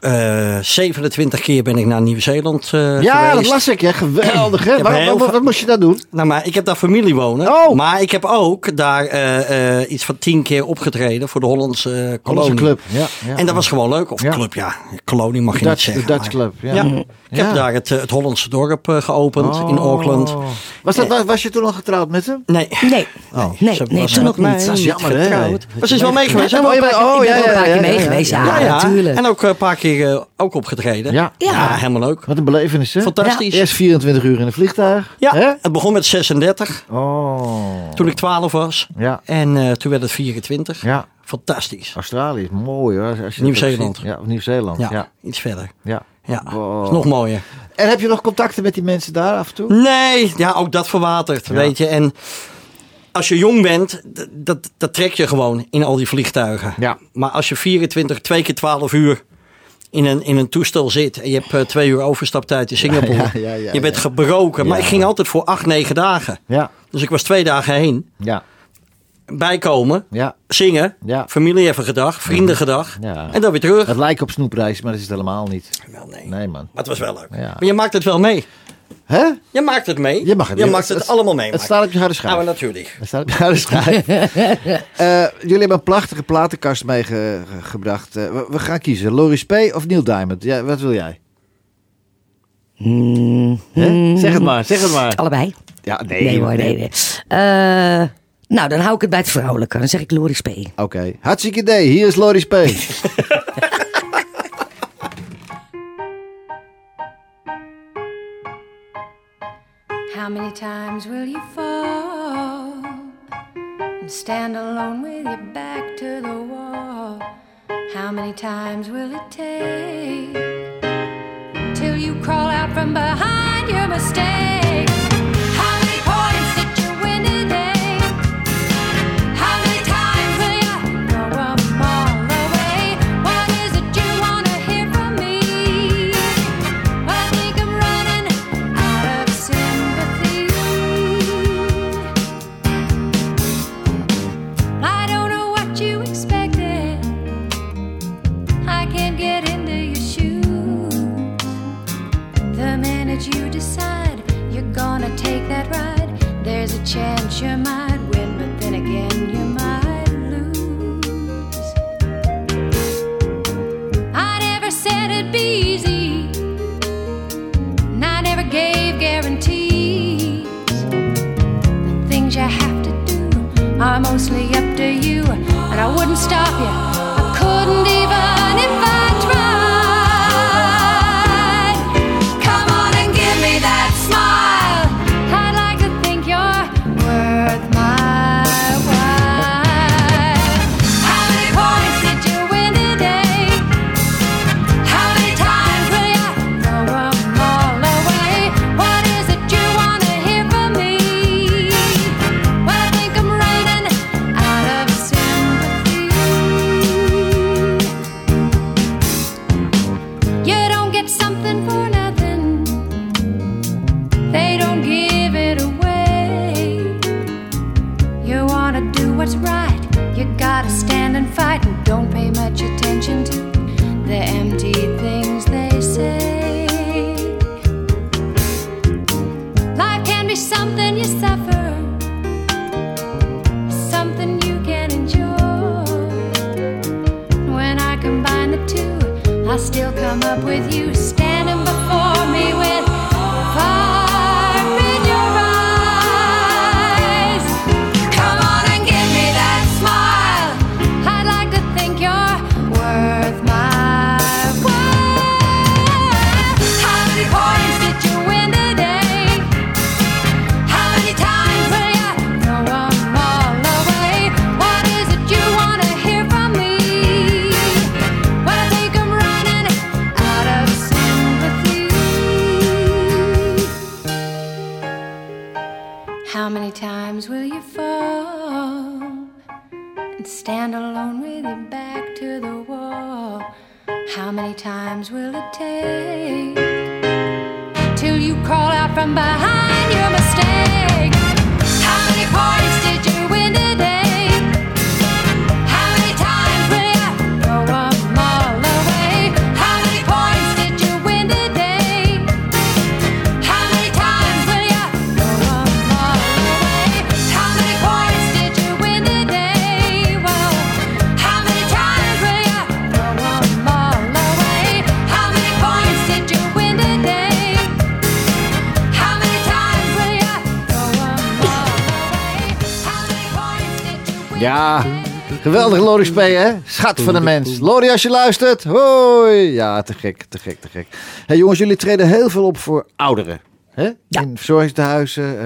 eh, ik heb eh 27 keer ben ik naar Nieuw-Zeeland eh Ja, dat geweest. las ik. Ja. Geweldig, hè? heb Wat, heel wat, veel- wat moest je daar doen? Nou, maar ik heb daar familie wonen. Oh. Maar ik heb ook daar eh, eh, iets van tien keer opgetreden voor de Hollandse Hollandse kolonie. club. Ja, ja. En dat was gewoon leuk. Of Ja. club, ja. Kolonie mag je de Dutch, niet de zeggen. Dutch maar- Club. Ja. Ja. Ik heb Ja. daar het, het Hollandse dorp geopend in Oh. Auckland. Was, dat, was, was je toen al getrouwd met hem? Nee. Nee, Oh. nee, nee was toen mij niet. Dat is jammer, hè? Maar ze is wel mee geweest. hè? Ik ben wel een paar keer- Oh, ja, wel een paar ja, keer ja, mee ja, geweest. ja, Ja, Ja, ja. natuurlijk. En ook een paar keer eh, ook opgetreden. Ja. Ja. helemaal leuk. Wat een belevenis, hè? Fantastisch. Eerst 24 uur in een vliegtuig. Ja, Hè? het begon met 36 Oh. toen ik 12 was. Ja. En eh, toen werd het 24. Ja. Fantastisch. Australië is mooi, hoor. Als je dat Nieuw-Zeeland. Ja, of Nieuw-Zeeland. Ja, Ja. iets verder. ja. Ja, Wow. is nog mooier. En heb je nog contacten met die mensen daar af en toe? Nee, ja, ook dat verwatert, Ja. weet je. En als je jong bent, dat, dat trek je gewoon in al die vliegtuigen. Ja. Maar als je 24, twee keer 12 uur in een, in een toestel zit en je hebt eh, twee uur overstaptijd in Singapore. Ja, ja, ja, je bent gebroken. Maar ik ging altijd voor acht, negen dagen. Ja. Dus ik was twee dagen heen. Ja. Bijkomen, Ja. zingen, Ja. familie even gedag, vrienden gedag. Ja. En dan weer terug. Het lijkt op snoepreis, maar dat is het helemaal niet. Wel, nee. Nee, man. Maar het was wel leuk. Ja. Maar je maakt het wel mee. Hè? Je maakt het mee. Je mag het. Je maakt het, allemaal mee. Het staat op je harde schijf. Nou, natuurlijk. Het staat op je harde schijf. Eh, jullie hebben een prachtige platenkast meegebracht. Eh, we, we gaan kiezen. Loris P. of Neil Diamond? Ja, wat wil jij? Mm, Hè? mm, Zeg het maar, zeg het maar. Allebei? Ja, nee. Nee hoor, nee, nee. Eh, nou, dan hou ik het bij het vrouwelijke. Dan zeg ik Loris P. Oké, hartstikke idee. Hier is Loris P. How many times will you fall and stand alone with your back to the wall? How many times will it take till you crawl out from behind your mistake? You might win, but then again you might lose. I never said it'd be easy. And I never gave guarantees. The things you have to do are mostly up to you, and I wouldn't stop you. I couldn't geweldig Loris P, hè? Schat van de mens. Lori, als je luistert, hoi. Ja, te gek, te gek, te gek. Hey, jongens, jullie treden heel veel op voor ouderen. Hè? In verzorgingstehuizen.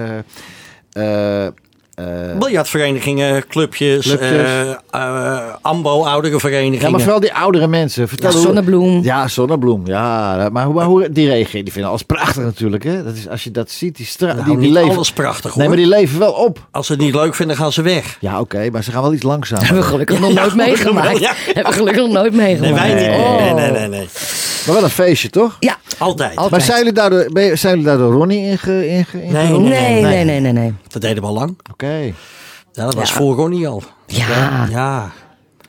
eh, eh, eh, Biljartverenigingen, clubjes, Clubjes. eh, eh, AMBO, ouderenverenigingen. ja, maar vooral die oudere mensen. Vertel Ja, hoe- Zonnebloem. Ja, Zonnebloem. Ja, maar hoe, maar hoe die reageren, die vinden alles prachtig natuurlijk. Hè? Dat is, als je dat ziet, die, stra- Nou, die, leven... alles prachtig hoor. Nee, maar die leven wel op. Als ze het niet leuk vinden, gaan ze weg. Ja, oké, maar ze gaan wel iets langzamer. Hebben we gelukkig nog nooit meegemaakt. Hebben we gelukkig nog nooit Nee, meegemaakt. wij niet. Oh. Nee, nee, nee, nee. Maar wel een feestje, toch? Ja, Altijd. Altijd. Maar zijn jullie daardoor, ben je- zijn jullie daardoor Ronnie inge, inge, Nee, ingerold? nee, nee, nee, nee, nee. Dat deden we al lang. Oké. Ja, dat was Ja. voor Ronnie al. Ja, Ja.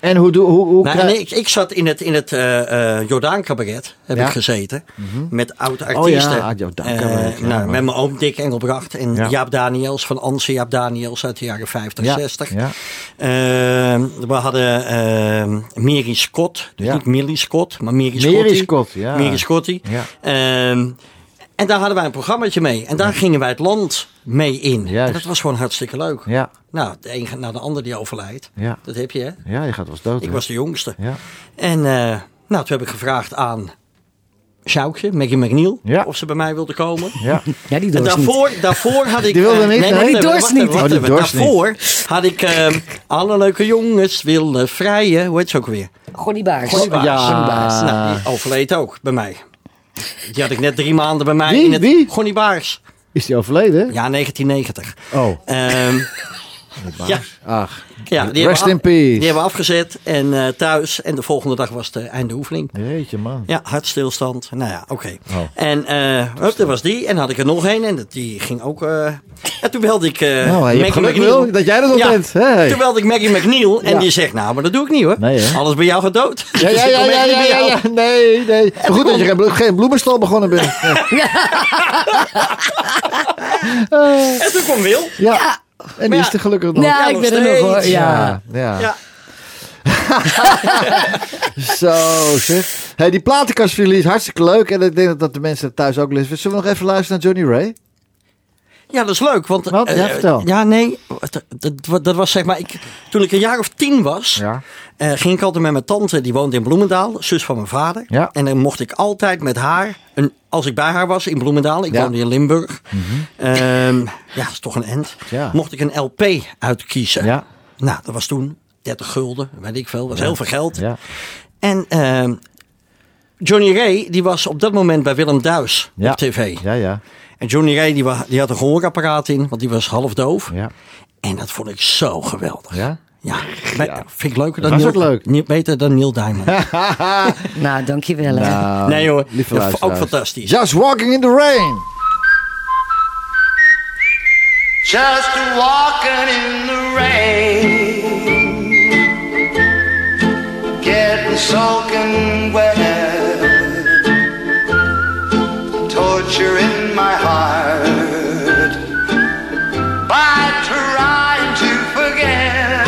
En hoe, doe- hoe, hoe Nou, nee, ik, ik zat in het, in het eh, eh, Jordaan cabaret, heb Ja. Mhm. ik gezeten. Met oude Oh artiesten. ja, Jordaan Eh, ja, nou, met mijn oom Dick Engelbracht en Ja. Jaap Daniels van Anse Jaap Daniels uit de jaren 50, Ja, 60. ja. Eh, we hadden eh Mary Scott, dus niet Millie Scott, maar Mary Mary Scotty. Scott, ja. Mary Scotty. Ja. En daar hadden wij een programmaatje mee. En daar gingen wij het land mee in. Juist. En dat was gewoon hartstikke leuk. Ja, Nou, de een na de ander die overlijdt. ja. Dat heb je, hè? Ja, je gaat wel eens dood. Ik hè? was de jongste. Ja. En eh, nou, toen heb ik gevraagd aan Sjoukje, Maggie McNeil, Ja. of ze bij mij wilde komen. Ja. ja die En dorst niet. daarvoor, daarvoor had ik... Die wilde niet, nee, nee? wacht Die dorst wacht niet. wacht Oh, niet. Daarvoor had ik eh, alle leuke jongens willen vrijen. Hoe heet ze ook weer? Gonnie Baars. Gonnie Baars. Ja. Gonnie Baars. Nou, die overleed ook bij mij. Die had ik net drie maanden bij mij Wie? in het... Wie? Gonnie Baars. Is die overleden? Ja, 1990. Oh, Ehm, ja, ach. ja, die Rest in peace. Die hebben we afgezet en eh, thuis. En de volgende dag was de einde oefening. Jeetje, man. Ja, hartstilstand. Nou ja, oké. Oh. En eh hup, er was die. En had ik er nog een. En dat- die ging ook... eh en toen belde ik Nou, je Maggie McNeil. Wil, dat jij nog Ja. bent. Hey. Toen belde ik Maggie McNeil. En Ja. die zegt, nou, maar dat doe ik niet hoor. Nee? Alles bij jou gaat dood. Ja, ja, ja, ja. Nee, nee. Goed dat je geen, blo- geen bloemenstal begonnen bent. Ja. En toen kwam Wil. ja. En die ja. is er gelukkig nog. Ja, Ja, ik ben er nog hoor. Ja. ja. Ja. Zo zeg. Hey, die platenkast van jullie is hartstikke leuk. En ik denk dat de mensen thuis ook lezen. Zullen we nog even luisteren naar Johnny Ray? Ja, dat is leuk. Want, Wat? eh, Ja, vertel. Ja, nee. Dat, dat, dat was zeg maar... Ik, toen ik een jaar of tien was... Ja. eh, ging ik altijd met mijn tante, die woonde in Bloemendaal, zus van mijn vader. Ja. En dan mocht ik altijd met haar, een, als ik bij haar was in Bloemendaal, ik woonde in Limburg. Ehm, ja, dat is toch een end. Mocht ik een LP uitkiezen. Ja. Nou, dat was toen 30 gulden, weet ik veel. Dat was heel veel geld. Ja. En ehm, Johnny Ray, die was op dat moment bij Willem Duis op tv. Ja, ja. En Johnny Ray, die, had een gehoorapparaat in, want die was half doof. Ja. En dat vond ik zo geweldig. Ja? Ja, vind ik leuker dan Was Neil, ook leuk. Niet beter dan Neil Diamond. Nou, dankjewel. hè. Nou, nee hoor, lieve ook fantastisch. Just walking in the rain. Just walking in the rain, getting soaking start by trying to forget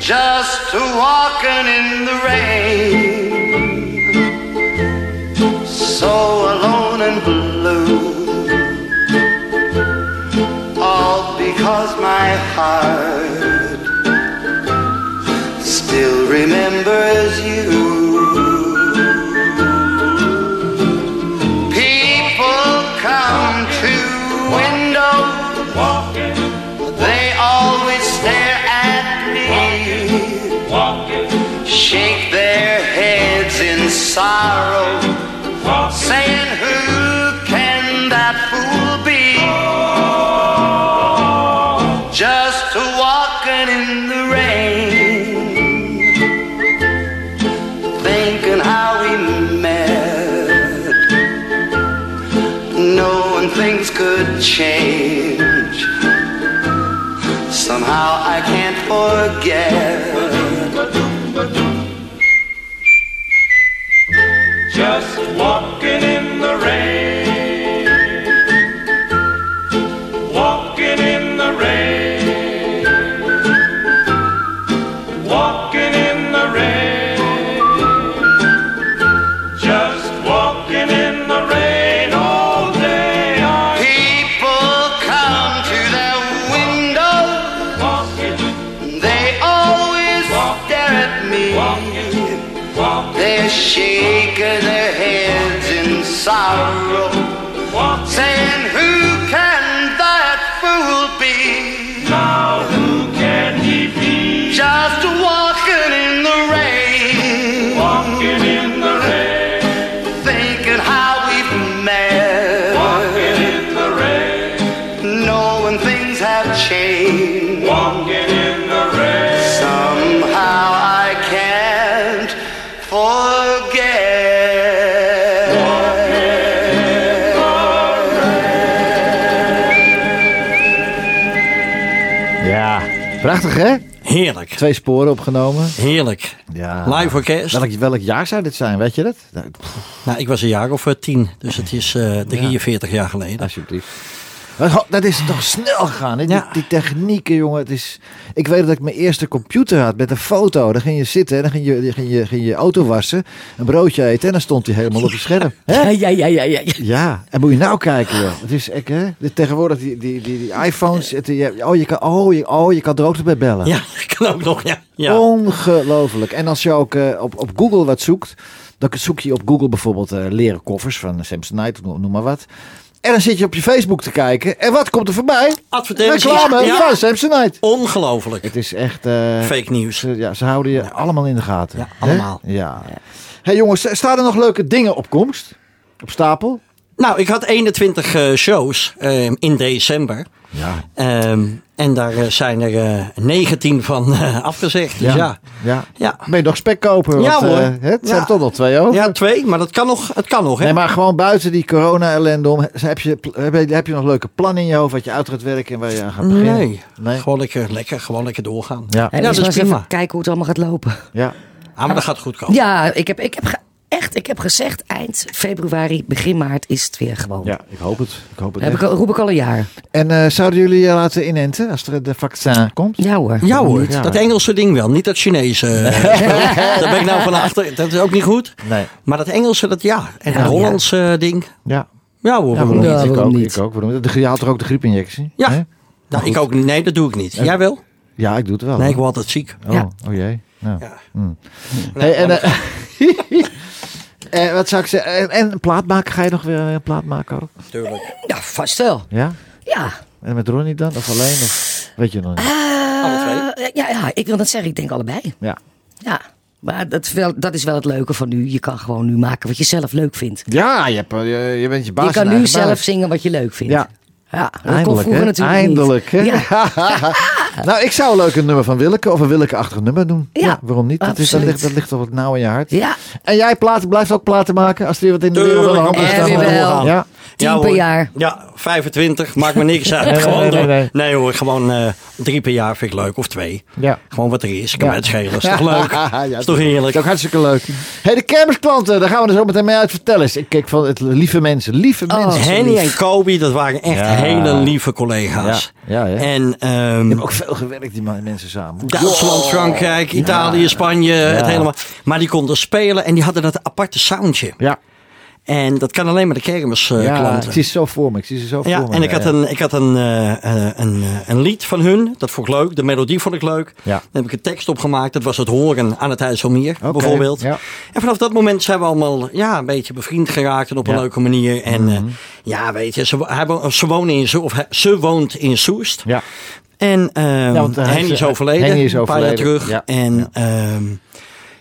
just walking in the rain. So alone and blue all because my heart still remembers you. Sorrow, saying, Who can that fool be? Just walking in the rain, thinking how we met, knowing things could change. Somehow I can't forget. Sorrow, prachtig hè? Heerlijk. Twee sporen opgenomen. Heerlijk. Ja. Live orkest. Welk, welk jaar zou dit zijn, weet je dat? Nou, ik was een jaar of eh, tien, dus het is eh 43 jaar geleden. Alsjeblieft. Dat is toch snel gegaan. Hè? Die, Ja. die technieken, jongen. Het is, ik weet dat ik mijn eerste computer had met een foto. Dan ging je zitten en dan ging je, ging je, ging je auto wassen, een broodje eten en dan stond hij helemaal op je scherm. Hè? Ja, ja, ja, ja, ja. Ja, en moet je nou kijken, joh. Het is echt, hè? Tegenwoordig die, die, die, die iPhones. Het, je, oh, je kan, oh, je, oh, je kan er ook bij bellen. Ja, dat kan ook nog, ja. ja. Ongelooflijk. En als je ook eh, op, op Google wat zoekt, dan zoek je op Google bijvoorbeeld eh, leren koffers van Samsonite, noem maar wat. En dan zit je op je Facebook te kijken. En wat komt er voorbij? Advertenties. Reclame Ja. van Samsonite. Ongelooflijk. Het is echt... eh, Fake nieuws. Ze, ja, ze houden je allemaal in de gaten. Ja, Hè? allemaal. Ja. hey, jongens, staan er nog leuke dingen op komst? Op stapel? Nou, ik had 21 eh, shows eh, in december. Ja. Ehm, en daar eh, zijn er eh 19 van eh, afgezegd. Dus ja. ja. Ja. Ben je nog spek kopen? Ja, hoor. eh, hè, het zijn Ja. er toch nog twee over. Ja, twee, maar dat kan nog. Het kan nog, hè? Nee, maar gewoon buiten die corona-ellende om. Heb je, heb, je, heb je nog leuke plannen in je hoofd wat je uit gaat werken en waar je aan gaat beginnen? Nee. Nee? Gewoon lekker, lekker, gewoon lekker doorgaan. Ja. En Ja, dus dat is eens prima. even kijken hoe het allemaal gaat lopen. Ja. Ah, maar dat gaat goed komen. Ja, ik heb, ik heb ge- echt, ik heb gezegd eind februari, begin maart is het weer gewoon. ja, ik hoop het. Ik hoop het Dat heb ik, al- roep ik al een jaar. En eh, zouden jullie je laten inenten als er de vaccin komt? Ja hoor. Ja hoor, Ja. dat Engelse ding wel. Niet dat Chinese. eh. Daar ben ik nou van achter. Dat is ook niet goed. Nee. Maar dat Engelse, dat ja. En Ja, dat Hollandse eh, ding. Ja. Ja hoor, Ja, waarom waarom niet? Ja, niet? Ik waarom ook. niet? Ik ook. Waarom niet? Je haalt toch ook de griepinjectie? Ja. Nou, ik ook niet. Nee, dat doe ik niet. Jij wel? Ja, ik doe het wel. Nee, ik word altijd ziek. Oh, Ja. oh jee. Nou. Ja. Hmm. Nee, Hey, en, eh, eh, wat zou ik zeggen? En, en een plaat maken? Ga je nog weer een plaat maken ook? Tuurlijk. Ja, vast wel. Ja? Ja. En met Ronnie dan? Of alleen? Of weet je nog niet? Alle Eh, ja, ja, ik wil dat zeggen. Ik denk allebei. Ja. Ja. Maar dat is, wel, dat is wel het leuke van nu. Je kan gewoon nu maken wat je zelf leuk vindt. Ja, je, hebt, eh, je, je bent je baas je kan nu zelf zingen wat je leuk vindt. Ja. Ja, Eindelijk, vroeger hè? natuurlijk Eindelijk, hè? Ja. nou, ik zou een leuke nummer van Willeke of een Willeke-achtig nummer doen. Ja, waarom niet? Dat, is, dat, ligt, dat ligt toch wat nauw in je hart. Ja, En jij platen, blijft ook platen maken als er weer wat in de wereld aan de hand is? Ja. Ja. tien per jaar. Ja, 25. Maakt me niks uit. Gewoon nee, door. nee, nee, nee. hoor, gewoon eh, drie per jaar vind ik leuk. Of twee. ja. Gewoon wat er is. Kan Ja. mij het schelen. Is toch leuk? ja, is toch heerlijk? is ook hartstikke leuk. hey, de kermisklanten, daar gaan we er zo meteen mee uit vertellen. Ik kijk van het lieve mensen, lieve Oh. mensen. Henny en Kobe, dat waren echt Ja. Hele lieve collega's. Ja, ja? En Die ehm, hebben ook veel gewerkt, die mensen samen. Duitsland, Frankrijk, Italië, Spanje, het helemaal. Maar die konden spelen en die hadden dat aparte soundje. Ja, En dat kan alleen maar de kermisklanten. ja, het is zo voor me. Ik zie ze zo Ja, voor me. en ik had, ja. een, ik had een, eh, eh, een, een lied van hun. Dat vond ik leuk. De melodie vond ik leuk. Ja. Daar heb ik een tekst op gemaakt. Dat was het horen aan het IJsselmeer, Oké, bijvoorbeeld. ja. En vanaf dat moment zijn we allemaal ja, een beetje bevriend geraakt. En op een Ja. leuke manier. En Mhm. ja, weet je, ze, hij wo- ze, wonen in, of hij- ze woont in Soest. Ja. En ehm want, eh, hij Henny is- is overleden. Henny is een paar jaar overleden, terug. ja. En ehm,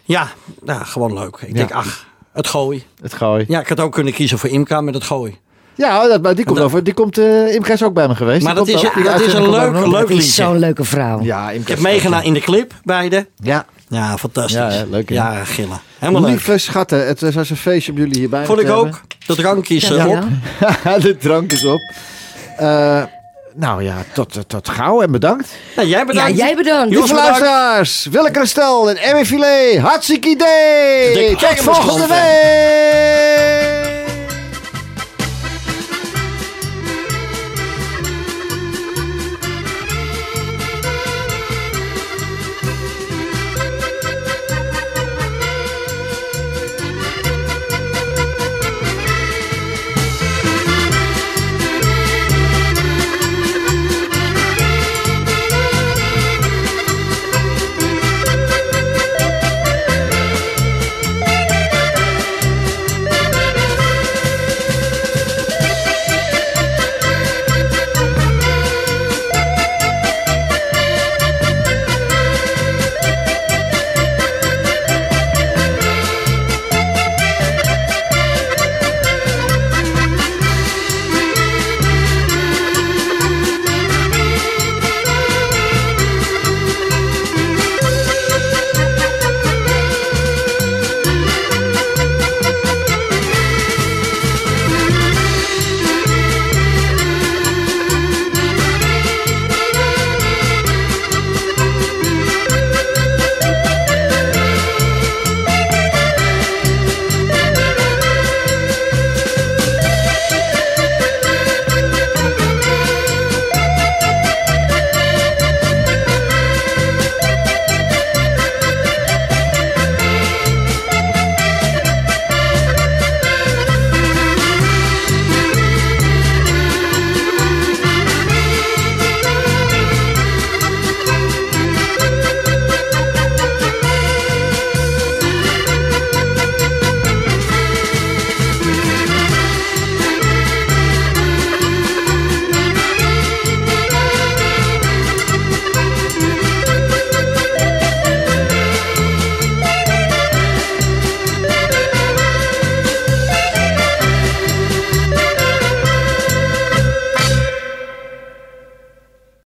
ja, nou, gewoon leuk. Ik Ja. denk, ach, het gooi. Het gooi. Ja, ik had ook kunnen kiezen voor Imka met het gooi. Ja, dat, maar die komt Dat- over. Die komt, eh Imke is ook bij me geweest. Maar Die dat is- ook. Dat is een leuk- leuk Het is liedje. zo'n leuke vrouw. Ja, Imke Ik heb meegedaan in de clip, beide. Ja, Ja, fantastisch. Ja, leuk, hè? Ja, gillen. Helemaal leuk. lieve schatten. Het was een feestje om jullie hierbij Vond te ik ook. De drank is Ja, ja. op. de drank is op. Eh, nou ja, tot, tot gauw en bedankt. Nou, jij Ja, bedankt. jij bedankt. Lieve luisteraars, Willeke Kristel en Emmy Filet, hartstikke idee. De Tot volgende week.